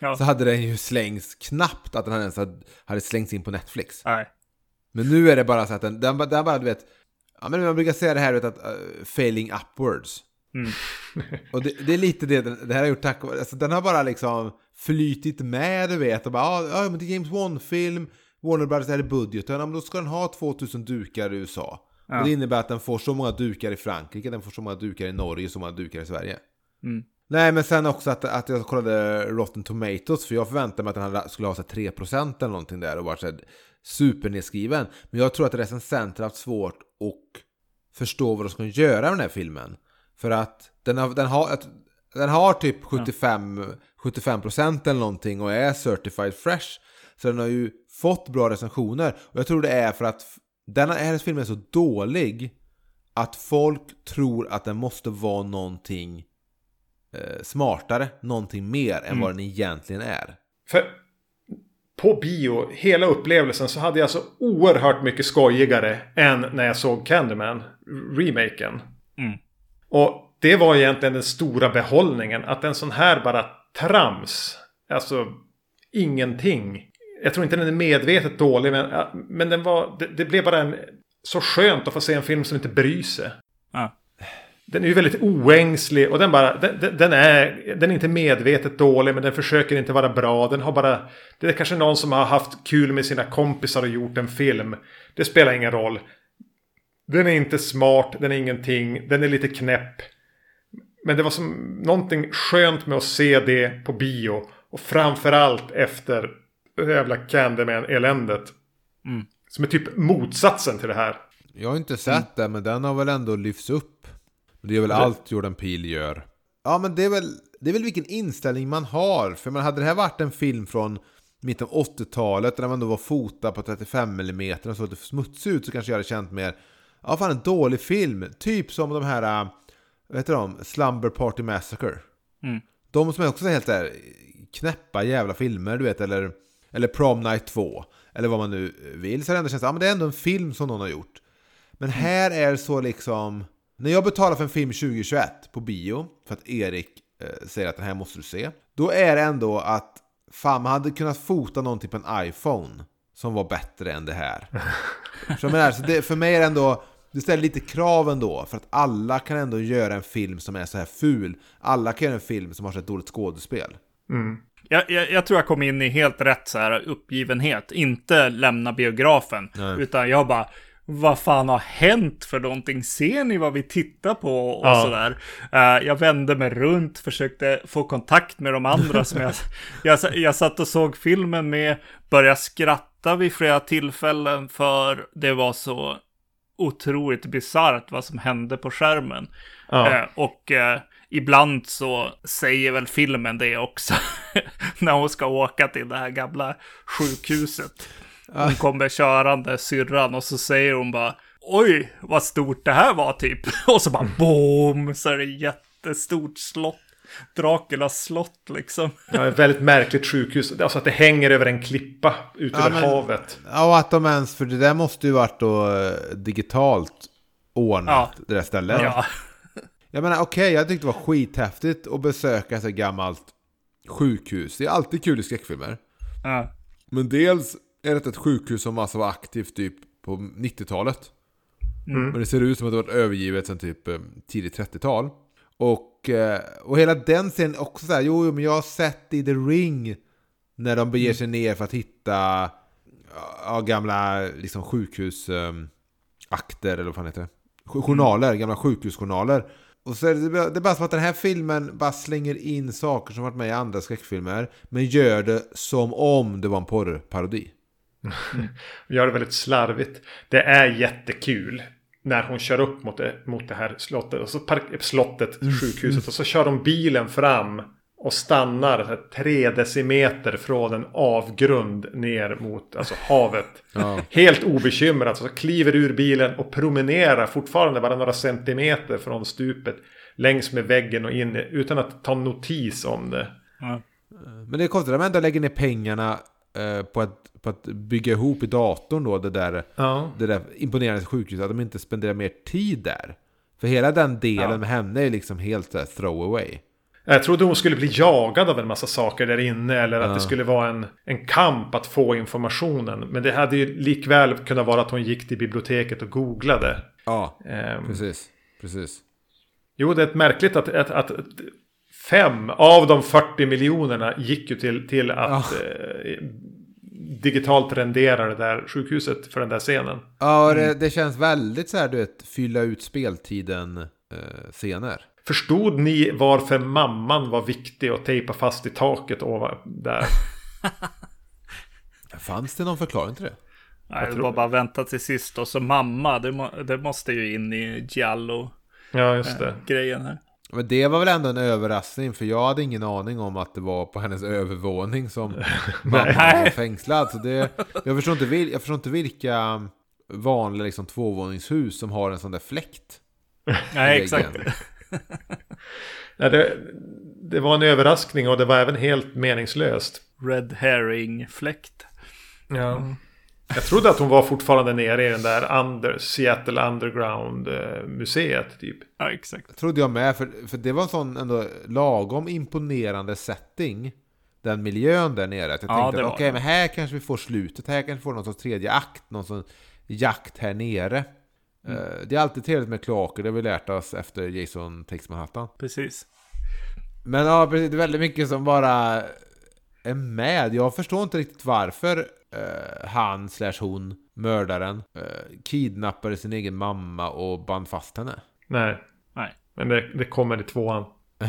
Ja. Så hade den ju slängts knappt att den ens hade, slängts in på Netflix. Nej. Men nu är det bara så att den, den, den bara du vet, ja men man brukar säga det här vet, att uh, failing upwards. Mm. och det, det är lite det det här har gjort tack vare, alltså den har bara liksom flytit med du vet och bara ja, ja men det är James Wan-film, Warner Brothers är i budgeten, ja, men då ska den ha 2000 dukar i USA. Ja. Och det innebär att den får så många dukar i Frankrike, den får så många dukar i Norge, så många dukar i Sverige. Mm. Nej men sen också att, att jag kollade Rotten Tomatoes för jag förväntade mig att den hade, skulle ha så här 3% eller någonting där och varit så supernedskriven. Men jag tror att recensenter haft svårt att förstå vad de ska göra med den här filmen. För att den har, den har, den har typ 75, 75% eller någonting och är certified fresh. Så den har ju fått bra recensioner. Och jag tror det är för att den här filmen är så dålig att folk tror att den måste vara någonting eh, smartare, någonting mer än vad den egentligen är. För på bio, hela upplevelsen så hade jag så oerhört mycket skojigare än när jag såg Candyman, remaken. Mm. Och det var egentligen den stora behållningen. Att en sån här bara trams. Alltså ingenting. Jag tror inte den är medvetet dålig. Men, men den var, det, det blev bara en, så skönt att få se en film som inte bryr sig. Ja. Den är ju väldigt oängslig och den bara, den, den, är, den är inte medvetet dålig men den försöker inte vara bra. Den har bara, det är kanske någon som har haft kul med sina kompisar och gjort en film. Det spelar ingen roll. Den är inte smart, den är ingenting, den är lite knäpp. Men det var som någonting skönt med att se det på bio. Och framförallt efter det jävla Candyman-eländet. Mm. Som är typ motsatsen till det här. Jag har inte sett mm. den, men den har väl ändå lyfts upp. Det är väl det... allt Jordan Peele gör. Ja, men det är, väl, det är väl vilken inställning man har. För man hade det här varit en film från mitten av 80-talet, där man då var fotad på 35 mm och såg lite smutsig ut, så kanske jag hade känt mer Ja, fan en dålig film. Typ som de här, äh, vad heter de? Slumber Party Massacre. Mm. De som är också helt där knäppa jävla filmer, du vet, eller, eller Prom Night 2. Eller vad man nu vill. Så det ändå känns, ja men det är ändå en film som någon har gjort. Men mm. här är så liksom... När jag betalar för en film 2021 på bio, för att Erik eh, säger att den här måste du se. Då är det ändå att fan, man hade kunnat fota någonting på en iPhone som var bättre än det här. så menar, så det, för mig är det ändå, det ställer lite krav ändå, för att alla kan ändå göra en film som är så här ful. Alla kan göra en film som har så här dåligt skådespel. Mm. Jag, jag, jag, tror jag kom in i helt rätt så här uppgivenhet. Inte lämna biografen. Nej. Utan jag bara, vad fan har hänt för någonting? Ser ni vad vi tittar på? Och ja. sådär. Uh, jag vände mig runt, försökte få kontakt med de andra som jag, jag, jag satt och såg filmen med. Började skratta vid flera tillfällen för det var så otroligt bisarrt vad som hände på skärmen. Ja. Uh, och uh, ibland så säger väl filmen det också. när hon ska åka till det här gamla sjukhuset. Hon kommer körande, syrran, och så säger hon bara Oj, vad stort det här var typ. Och så bara boom, så är det jättestort slott. Draculas slott liksom. Ja, ett väldigt märkligt sjukhus. Alltså att det hänger över en klippa ut ja, över men, havet. Ja, och att de ens, för det där måste ju varit då eh, digitalt ordnat, ja. det där stället. Ja. Jag menar, okej, okay, jag tyckte det var skithäftigt att besöka ett gammalt sjukhus. Det är alltid kul i skräckfilmer. Ja. Men dels är det ett sjukhus som alltså var aktivt typ på 90-talet. Mm. Men det ser ut som att det varit övergivet sedan typ eh, tidigt 30-tal. Och, eh, och hela den scenen också så här, jo, men jag har sett i The Ring när de beger sig ner för att hitta ja, gamla liksom, sjukhusakter, eller vad fan heter det? Journaler, gamla sjukhusjournaler. Och så är det, det är bara som att den här filmen bara slänger in saker som varit med i andra skräckfilmer, men gör det som om det var en porrparodi. Gör det väldigt slarvigt. Det är jättekul. När hon kör upp mot det, mot det här slottet. Och så park, slottet, mm. sjukhuset. Och så kör de bilen fram. Och stannar här, tre decimeter från en avgrund ner mot alltså, havet. Ja. Helt obekymrat. Så kliver ur bilen och promenerar fortfarande bara några centimeter från stupet. Längs med väggen och in utan att ta notis om det. Ja. Men det är konstigt de ändå lägger ner pengarna eh, på att på att bygga ihop i datorn då det där, ja. det där imponerande sjukhuset, att de inte spenderar mer tid där. För hela den delen ja. med henne är liksom helt uh, throwaway. Jag trodde hon skulle bli jagad av en massa saker där inne. Eller att det skulle vara en, en kamp att få informationen. Men det hade ju likväl kunnat vara att hon gick till biblioteket och googlade. Ja, um, precis. precis. Jo, det är ett märkligt att, att, att fem av de 40 miljonerna gick ju till, till att ja. eh, digitalt rendera det där sjukhuset för den där scenen. Ja, det, det känns väldigt så här, du vet, fylla ut speltiden eh, scener. Förstod ni varför mamman var viktig att tejpa fast i taket ovan där? Fanns det någon förklaring till det? Nej, det var bara vänta till sist och så mamma, det, må, det måste ju in i Giallo. Ja, just det. Äh, grejen här. Men det var väl ändå en överraskning för jag hade ingen aning om att det var på hennes övervåning som mamma var fängslad. Så det, jag, förstår inte, jag förstår inte vilka vanliga liksom, tvåvåningshus som har en sån där fläkt. Nej, exakt. ja, det, det var en överraskning och det var även helt meningslöst. Red herring-fläkt. Ja. Mm. Jag trodde att hon var fortfarande nere i den där under, Seattle Underground-museet typ. Ja, exakt. Trodde jag med, för, för det var en sån ändå lagom imponerande setting. Den miljön där nere. Att jag Ja, tänkte okej, det. men här kanske vi får slutet. Här kanske vi får någon sorts tredje akt. Någon sorts jakt här nere. Mm. Eh, Det är alltid trevligt med kloaker, det har vi lärt oss efter Jason Takes Manhattan. Precis. Men ja, precis, det är väldigt mycket som bara är med. Jag förstår inte riktigt varför eh, han slash hon, mördaren, eh, kidnappade sin egen mamma och band fast henne. Nej, Nej. men det, det kommer i tvåan.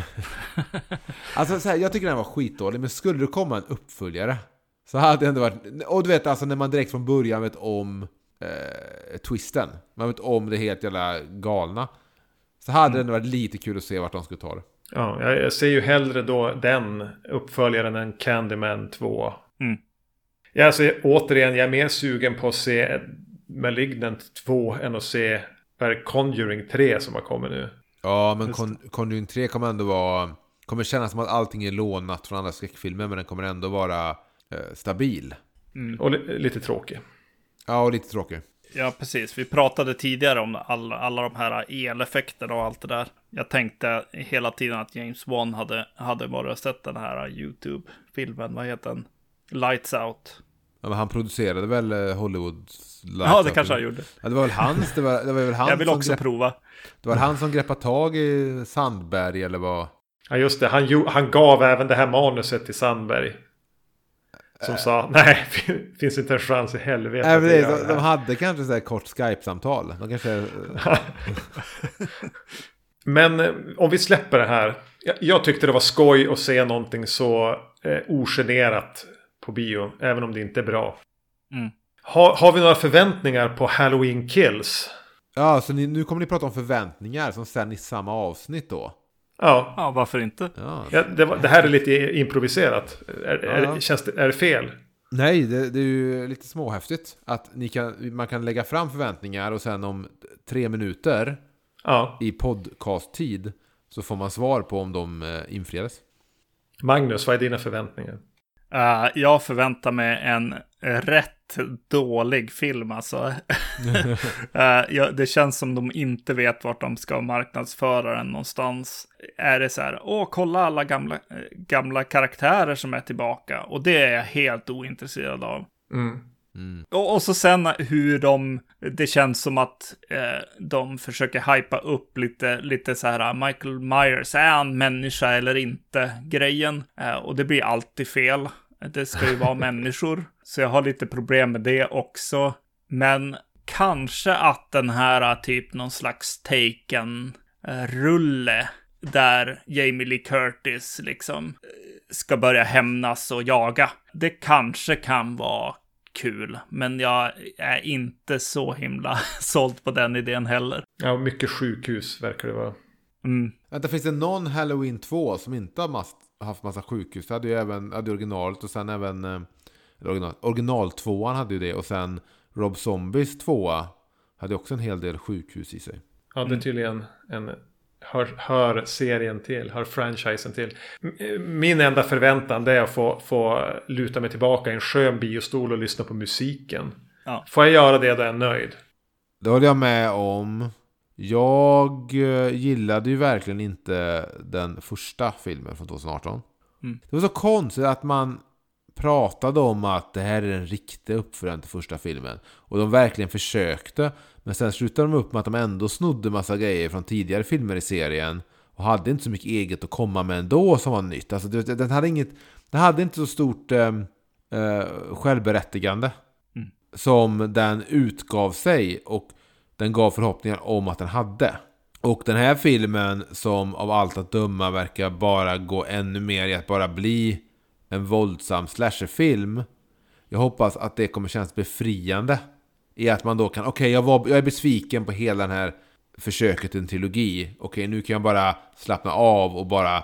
Alltså så här, jag tycker den var skitdålig, men skulle det komma en uppföljare så hade det ändå varit... Och du vet alltså när man direkt från början vet om eh, twisten, man vet om det helt jävla galna. Så hade det ändå varit lite kul att se vart de skulle ta det. Ja, jag, jag ser ju hellre då den uppföljaren än Candyman 2. Mm. Ja, alltså, återigen, jag är mer sugen på att se Malignant 2 än att se Conjuring 3 som har kommit nu. Ja, men Con- Conjuring 3 kommer ändå vara... Kommer kännas som att allting är lånat från andra skräckfilmer, men den kommer ändå vara eh, stabil. Och li, lite tråkig. Ja, och lite tråkig. Ja, precis. Vi pratade tidigare om alla, alla de här eleffekterna och allt det där. Jag tänkte hela tiden att James Wan hade, hade och sett den här YouTube-filmen. Vad heter den? Lights Out. Ja, men han producerade väl eh, Hollywood... Ja, det kanske han gjorde. Ja, det var väl hans, det var, det var väl han Jag vill också grepp, prova. Det var han som greppade tag i Sandberg eller vad? Ja, just det. Han, han gav även det här manuset till Sandberg. Som sa, nej, finns inte en chans i helvete. Nej, det, de, de här." hade kanske så här kort Skype-samtal. De kanske... Men eh, om vi släpper det här. Jag, jag tyckte det var skoj att se någonting så eh, ogenerat på bio. Även om det inte är bra. Mm. Har, har vi några förväntningar på Halloween Kills? Ja, så ni, nu kommer ni prata om förväntningar som sen i samma avsnitt då? Ja, Ja, varför inte? Ja. ja det, var, det här är lite improviserat. Är, är, Ja. känns det, är det fel? Nej, det, det är ju lite småhäftigt. Att ni kan, man kan lägga fram förväntningar och sen om tre minuter Ja. i podcast-tid så får man svar på om de eh, infriades. Magnus, vad är dina förväntningar? Eh, jag förväntar mig en rätt dålig film alltså. Eh, ja, det känns som de inte vet vart de ska marknadsföra den någonstans. Är det så här, åh, kolla alla gamla, gamla karaktärer som är tillbaka. Och det är jag helt ointresserad av. Mm. Mm. Och, och så sen hur de, det känns som att eh, de försöker hypa upp lite, lite så här, Michael Myers, är han människa eller inte, grejen. Eh, och det blir alltid fel. Det ska ju vara människor. Så jag har lite problem med det också. Men kanske att den här eh, typ någon slags taken-rulle där Jamie Lee Curtis liksom eh, ska börja hämnas och jaga. Det kanske kan vara kul, men jag är inte så himla såld på den idén heller. Ja, mycket sjukhus verkar det vara. Mm. Vänta, finns det någon Halloween 2 som inte har mast, haft massa sjukhus? Det hade ju även hade originalet och sen även... eh, eller Original, original 2 hade ju det och sen Rob Zombies 2 hade också en hel del sjukhus i sig. Ja, det är tydligen en... Hör, hör serien till, hör franchisen till. M- Min enda förväntan det är att få, få luta mig tillbaka i en skön biostol och lyssna på musiken. Ja. Får jag göra det då är jag nöjd. Det håller jag med om. Jag eh, gillade ju verkligen inte den första filmen från 2018. Mm. Det var så konstigt att man pratade om att det här är den riktiga uppföljaren till första filmen. Och de verkligen försökte. Men sen slutade de upp med att de ändå snodde massa grejer från tidigare filmer i serien. Och hade inte så mycket eget att komma med ändå som var nytt. Alltså den hade inget... Den hade inte så stort eh, eh, självberättigande. Mm. Som den utgav sig. Och den gav förhoppningar om att den hade. Och den här filmen som av allt att döma verkar bara gå ännu mer i att bara bli en våldsam slasherfilm. Jag hoppas att det kommer kännas befriande. I att man då kan, okej jag, var, jag är besviken på hela den här försöket till en trilogi. Okej nu kan jag bara slappna av och bara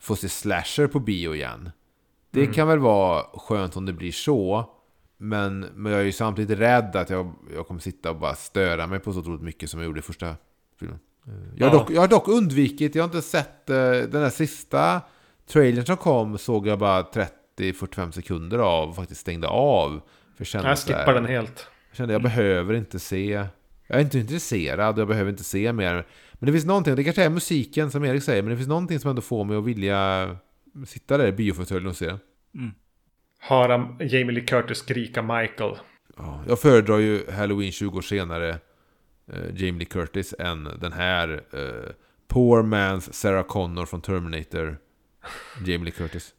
få se slasher på bio igen. Det kan väl vara skönt om det blir så. Men, men jag är ju samtidigt rädd att jag, jag kommer sitta och bara störa mig på så otroligt mycket som jag gjorde i första filmen. Jag har, dock, jag har dock undvikit, jag har inte sett eh, den där sista trailern som kom såg jag bara 30-45 sekunder av och faktiskt stängde av. För jag kände Jag så här- skippar den helt. Jag kände jag behöver inte se... Jag är inte intresserad och jag behöver inte se mer. Men det finns någonting, det kanske är musiken som Erik säger, men det finns någonting som ändå får mig att vilja sitta där i biofåtöljen och se. Höra Jamie Lee Curtis skrika Michael. Ja, jag föredrar ju Halloween 20 år senare, eh, Jamie Lee Curtis, än den här eh, Poor Man's Sarah Connor från Terminator, Jamie Lee Curtis.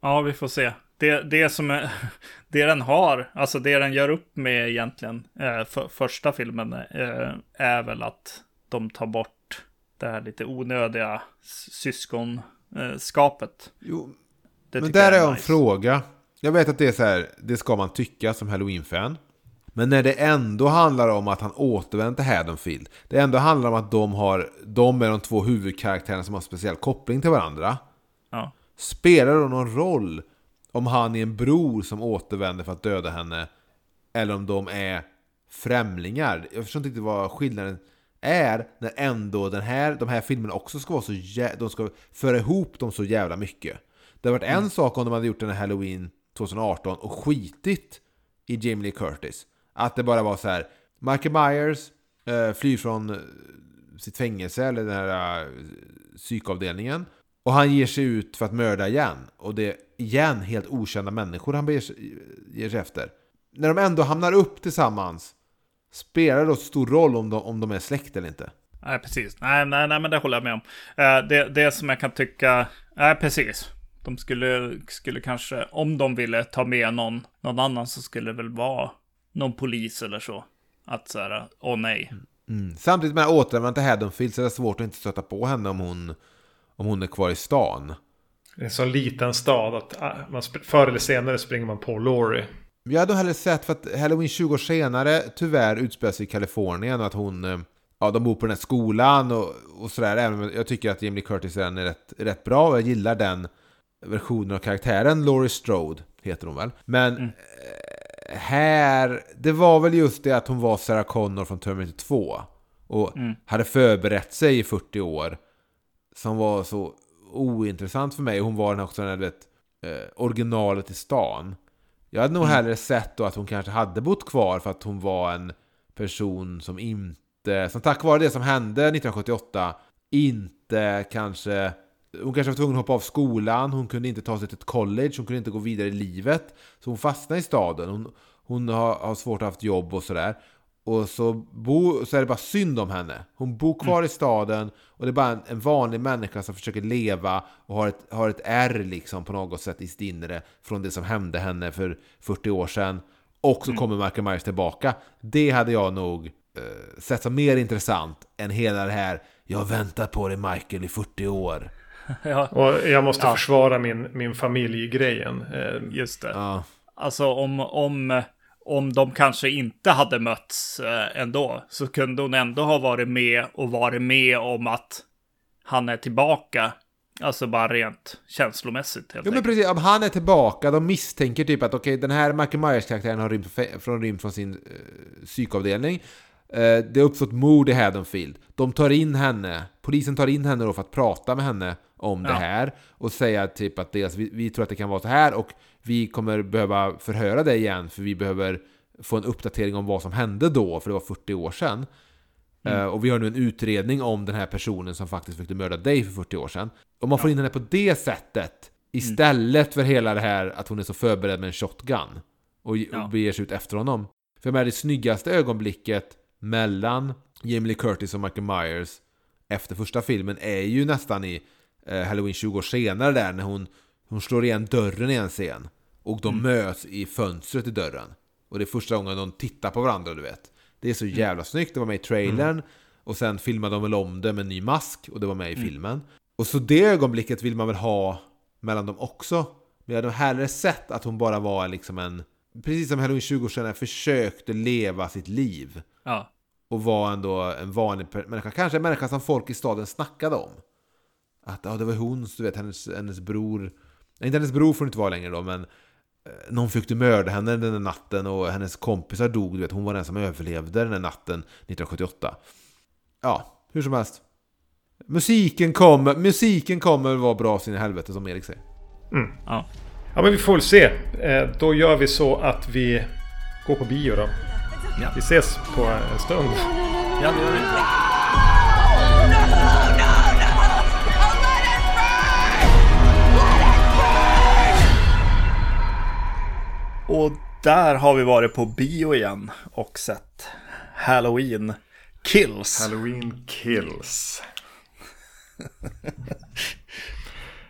Ja, vi får se. Det, det som är, det den har, alltså det den gör upp med egentligen, eh, för, första filmen, eh, är väl att de tar bort det här lite onödiga syskonskapet. Jo, Det men tycker jag där är är en nice. fråga. Jag vet att det är så här, det ska man tycka som Halloween-fan. Men när det ändå handlar om att han återvänder till Haddonfield. Det ändå handlar om att de, har, de är de två huvudkaraktärerna som har speciell koppling till varandra. Ja. Spelar det någon roll om han är en bror som återvänder för att döda henne? Eller om de är främlingar? Jag förstår inte riktigt vad skillnaden är när ändå den här, de här filmerna också ska vara så jä- de ska föra ihop dem så jävla mycket. Det hade varit en sak om de hade gjort den här Halloween 2018 och skitit i Jamie Lee Curtis. Att det bara var så här. Michael Myers eh, flyr från eh, sitt fängelse, eller den här eh, psykavdelningen. Och han ger sig ut för att mörda igen. Och det är igen helt okända människor han ger sig, eh, ger sig efter. När de ändå hamnar upp tillsammans, spelar det då så stor roll om de, om de är släkt eller inte? Nej, precis. Nej, nej, nej, men det håller jag med om. Eh, det, det som jag kan tycka, nej, precis. De skulle, skulle kanske, om de ville ta med någon, någon annan så skulle det väl vara någon polis eller så. Att så här, åh nej. Mm. Samtidigt med återvändandet till Haddonfield så är det svårt att inte stöta på henne om hon, om hon är kvar i stan. Det är en så liten stad att ah, man, förr eller senare springer man på Laurie. Jag hade hellre sett för att Halloween 20 år senare tyvärr utspelar sig i Kalifornien och att hon... eh, Ja, de bor på den här skolan och, och sådär. Även om jag tycker att Jamie Curtis är rätt, rätt bra och jag gillar den versionen av karaktären. Laurie Strode heter hon väl. Men eh, här... Det var väl just det att hon var Sarah Connor från Terminator 2. Och hade förberett sig i 40 år. Som var så ointressant för mig. Hon var den också den du vet, eh, originalet i stan. Jag hade nog hellre sett då att hon kanske hade bott kvar för att hon var en person som inte, som tack vare det som hände 1978, inte kanske... Hon kanske var tvungen att hoppa av skolan, hon kunde inte ta sig till ett college, hon kunde inte gå vidare i livet. Så hon fastnade i staden. Hon, hon har, har svårt att ha haft jobb och sådär. Och så, bo, så är det bara synd om henne. Hon bor kvar i staden och det är bara en, en vanlig människa som försöker leva och har ett, har ett ärr liksom på något sätt i sitt inre från det som hände henne för 40 år sedan. Och så kommer Michael Myers tillbaka. Det hade jag nog eh, sett som mer intressant än hela det här Jag har väntat på dig Michael i 40 år. Ja, Och jag måste Ja. försvara min, min familj-grejen. Eh, just det. Ja. Alltså om, om, om de kanske inte hade mötts eh, ändå, så kunde hon ändå ha varit med och varit med om att han är tillbaka. Alltså bara rent känslomässigt helt Jo men precis, om han är tillbaka, de misstänker typ att okej, den här Michael Myers-karaktären har rymt från, rymt från sin eh, psykavdelning. Eh, det har uppstått mord i Haddonfield. De tar in henne, polisen tar in henne då för att prata med henne om det Ja. här. Och säga typ att dels, vi, vi tror att det kan vara så här och vi kommer behöva förhöra dig igen för vi behöver få en uppdatering om vad som hände då, för det var 40 år sedan. Eh, och vi har nu en utredning om den här personen som faktiskt försökte mörda dig för 40 år sedan. Om man får in henne på det sättet, istället för hela det här att hon är så förberedd med en shotgun. Och, Ja. och beger sig ut efter honom. För menar, det snyggaste ögonblicket mellan Jamie Lee Curtis och Michael Myers efter första filmen är ju nästan i Halloween 20 år senare där när hon, hon slår igen dörren i en scen. Och de möts i fönstret i dörren. Och det är första gången de tittar på varandra, du vet. Det är så jävla snyggt, det var med i trailern. Och sen filmade de väl om det med en ny mask och det var med i filmen. Och så det ögonblicket vill man väl ha mellan dem också. Men jag hade hellre sett att hon bara var liksom en... Precis som Halloween 20 år sedan försökte leva sitt liv. Ja. Och var ändå en vanlig människa. Kanske en människa som folk i staden snackade om. Att ja, det var hon, du vet, hennes, hennes bror... Inte hennes bror får det inte vara längre då, men... eh, Någon försökte mörda henne den där natten och hennes kompisar dog, du vet. Hon var den som överlevde den där natten 1978. Ja, hur som helst. Musiken kommer, musiken kommer vara bra sin i helvete som Erik säger. Ja. Ja men vi får väl se. Eh, då gör vi så att vi gå på bio då. Ja. Vi ses på en stund. Ja, det gör vi. Och där har vi varit på bio igen och sett Halloween Kills. Halloween Kills.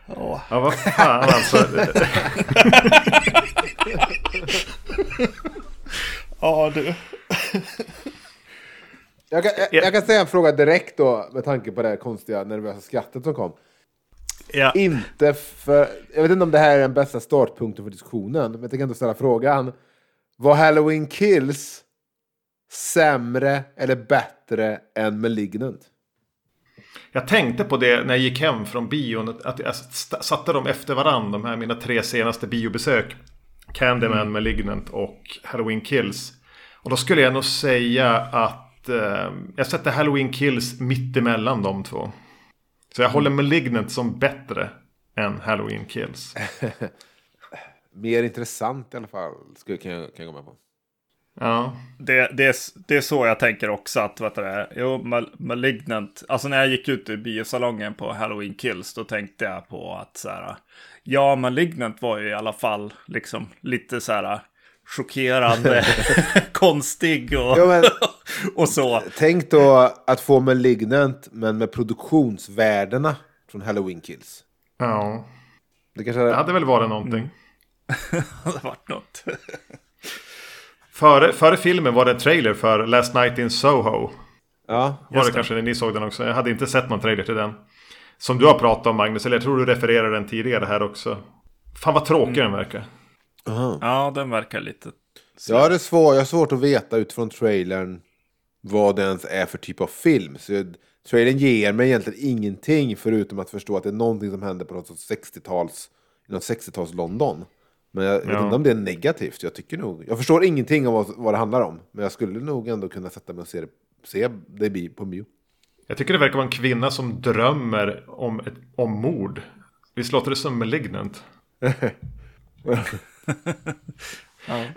Ja. Ja, vad fan alltså. Ja, du. Jag kan, jag, jag kan säga en fråga direkt då, med tanke på det här konstiga nervösa skrattet som kom. Ja. Inte för... Jag vet inte om det här är den bästa startpunkten för diskussionen, men jag tänker ändå ställa frågan. Var Halloween Kills sämre eller bättre än Malignant? Jag tänkte på det när jag gick hem från bion. att- jag satte dem efter varandra. De här mina tre senaste biobesök. Candyman, Malignant och Halloween Kills. Och då skulle jag nog säga att eh, jag sätter Halloween Kills mitt emellan de två. Så jag håller Malignant som bättre än Halloween Kills. Mer intressant i alla fall, skulle, kan, jag, kan jag gå med på. Ja, Det, det, är, det är så jag tänker också att, du det, jo, Mal- Malignant, alltså när jag gick ut ur biosalongen på Halloween Kills, då tänkte jag på att så här, ja, Malignant var ju i alla fall liksom lite så här chockerande, konstig och, Ja, men- och så. Tänk då att få Malignant, men med produktionsvärdena från Halloween Kills. ja. Det kanske Det hade väl varit någonting. Det hade varit något. Före, före filmen var det en trailer för Last Night in Soho. Ja, Var det det. kanske när ni såg den också? Jag hade inte sett någon trailer till den. Som du har pratat om Magnus, eller jag tror du refererar den tidigare här också. Fan vad tråkig den verkar. Ja, den verkar lite... Ja, det är svårt. Jag har svårt att veta utifrån trailern vad det ens är för typ av film. Så jag, trailern ger mig egentligen ingenting förutom att förstå att det är någonting som händer på något sorts 60-tals, i något 60-tals London. Men jag vet Ja. inte om det är negativt. Jag tycker nog, jag förstår ingenting om vad, vad det handlar om. Men jag skulle nog ändå kunna sätta mig och se det, se det på bio. Jag tycker det verkar vara en kvinna som drömmer om, ett, om mord. Visst låter det som malignant?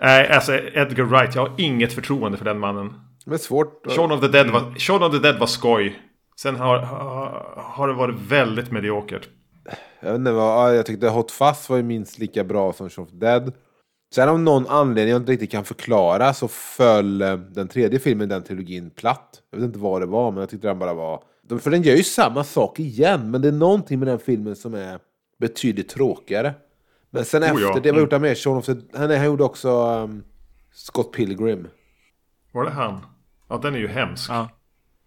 Nej, alltså Edgar Wright, jag har inget förtroende för den mannen. Men svårt. att- Shaun of the Dead var, Shaun of the Dead var skoj. Sen har, har, det varit väldigt mediokert. Jag vet inte ja, jag tyckte Hot Fuzz var ju minst lika bra som Shaun of the Dead. Sen av någon anledning jag inte riktigt kan förklara så föll eh, den tredje filmen i den trilogin platt. Jag vet inte vad det var, men jag tyckte den bara var... För den gör ju samma sak igen, men det är någonting med den filmen som är betydligt tråkigare. Men sen Oh ja. efter det, vad gjort han med? Shaun of the... Han, han gjorde också um, Scott Pilgrim. Var det han? Ja, den är ju hemsk. Ja.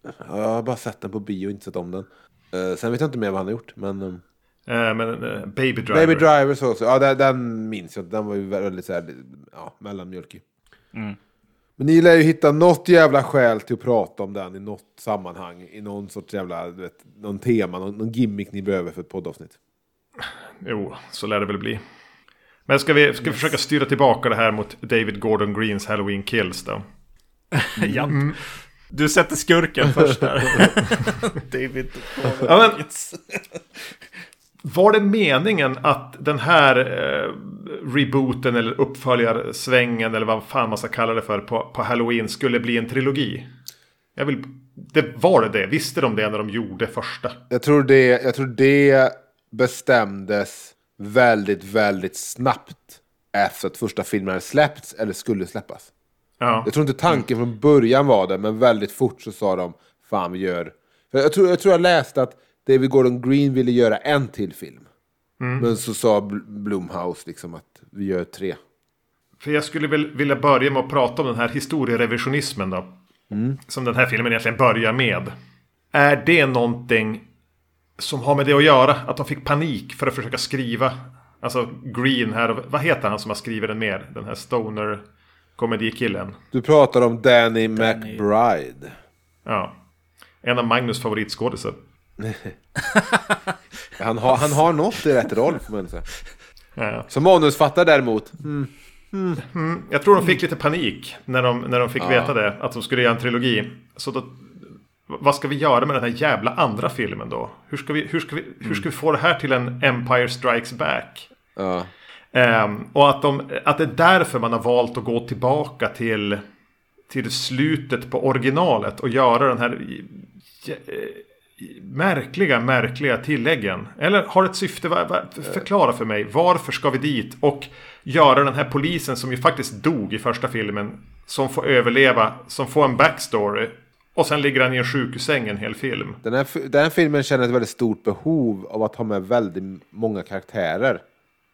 Ja, Jag har bara sett den på bio och inte sett om den. Eh, sen vet jag inte mer vad han har gjort, men... Eh, men eh, Baby Driver. Baby Driver så också. Ja, den, den minns jag. Den var ju väldigt så här, ja, mellanmjölkig. Mm. Men ni lär ju hitta något jävla skäl till att prata om den i något sammanhang. I någon sorts jävla, du vet, någon tema, någon, någon gimmick ni behöver för ett poddavsnitt. Jo, så lär det väl bli. Men ska vi, ska vi försöka styra tillbaka det här mot David Gordon Greens Halloween Kills då? Ja. Du sätter skurken först där. David. Ja, men- Var det meningen att den här eh, rebooten eller uppföljarsvängen eller vad fan man ska kalla det för på, på Halloween skulle bli en trilogi? Jag vill, det var det det? Visste de det när de gjorde första? Jag tror det, jag tror det bestämdes väldigt, väldigt snabbt efter att första filmen hade släppts eller skulle släppas. Ja, Jag tror inte tanken från början var det, men väldigt fort så sa de fan vi gör... För jag, tror, jag tror jag läste att David Gordon Green ville göra en till film. Men så sa Bl- Blumhouse liksom att vi gör tre. för jag skulle väl vilja börja med att prata om den här historierevisionismen då. Som den här filmen egentligen börjar med. Är det någonting som har med det att göra? Att de fick panik för att försöka skriva. Alltså Green här, vad heter han som har skrivit den mer? Den här stoner komedikillen. Du pratar om Danny, McBride. Ja. En av Magnus favoritskådisar. Han har, han har nått i rätt roll får man säga. Ja. Som manusfattare däremot. Jag tror de fick lite panik när de, när de fick veta det. Att de skulle göra en trilogi. Så då, vad ska vi göra med den här jävla andra filmen då? Hur ska vi, hur ska vi, hur ska vi få det här till en Empire Strikes Back? Ja. Um, och att, de, att det är därför man har valt att gå tillbaka till, till slutet på originalet och göra den här märkliga, märkliga tilläggen. Eller har det ett syfte? Förklara för mig. Varför ska vi dit? Och göra den här polisen som ju faktiskt dog i första filmen. Som får överleva, som får en backstory. Och sen ligger han i en sjukhussäng en hel film. Den här, den här filmen känner ett väldigt stort behov av att ha med väldigt många karaktärer.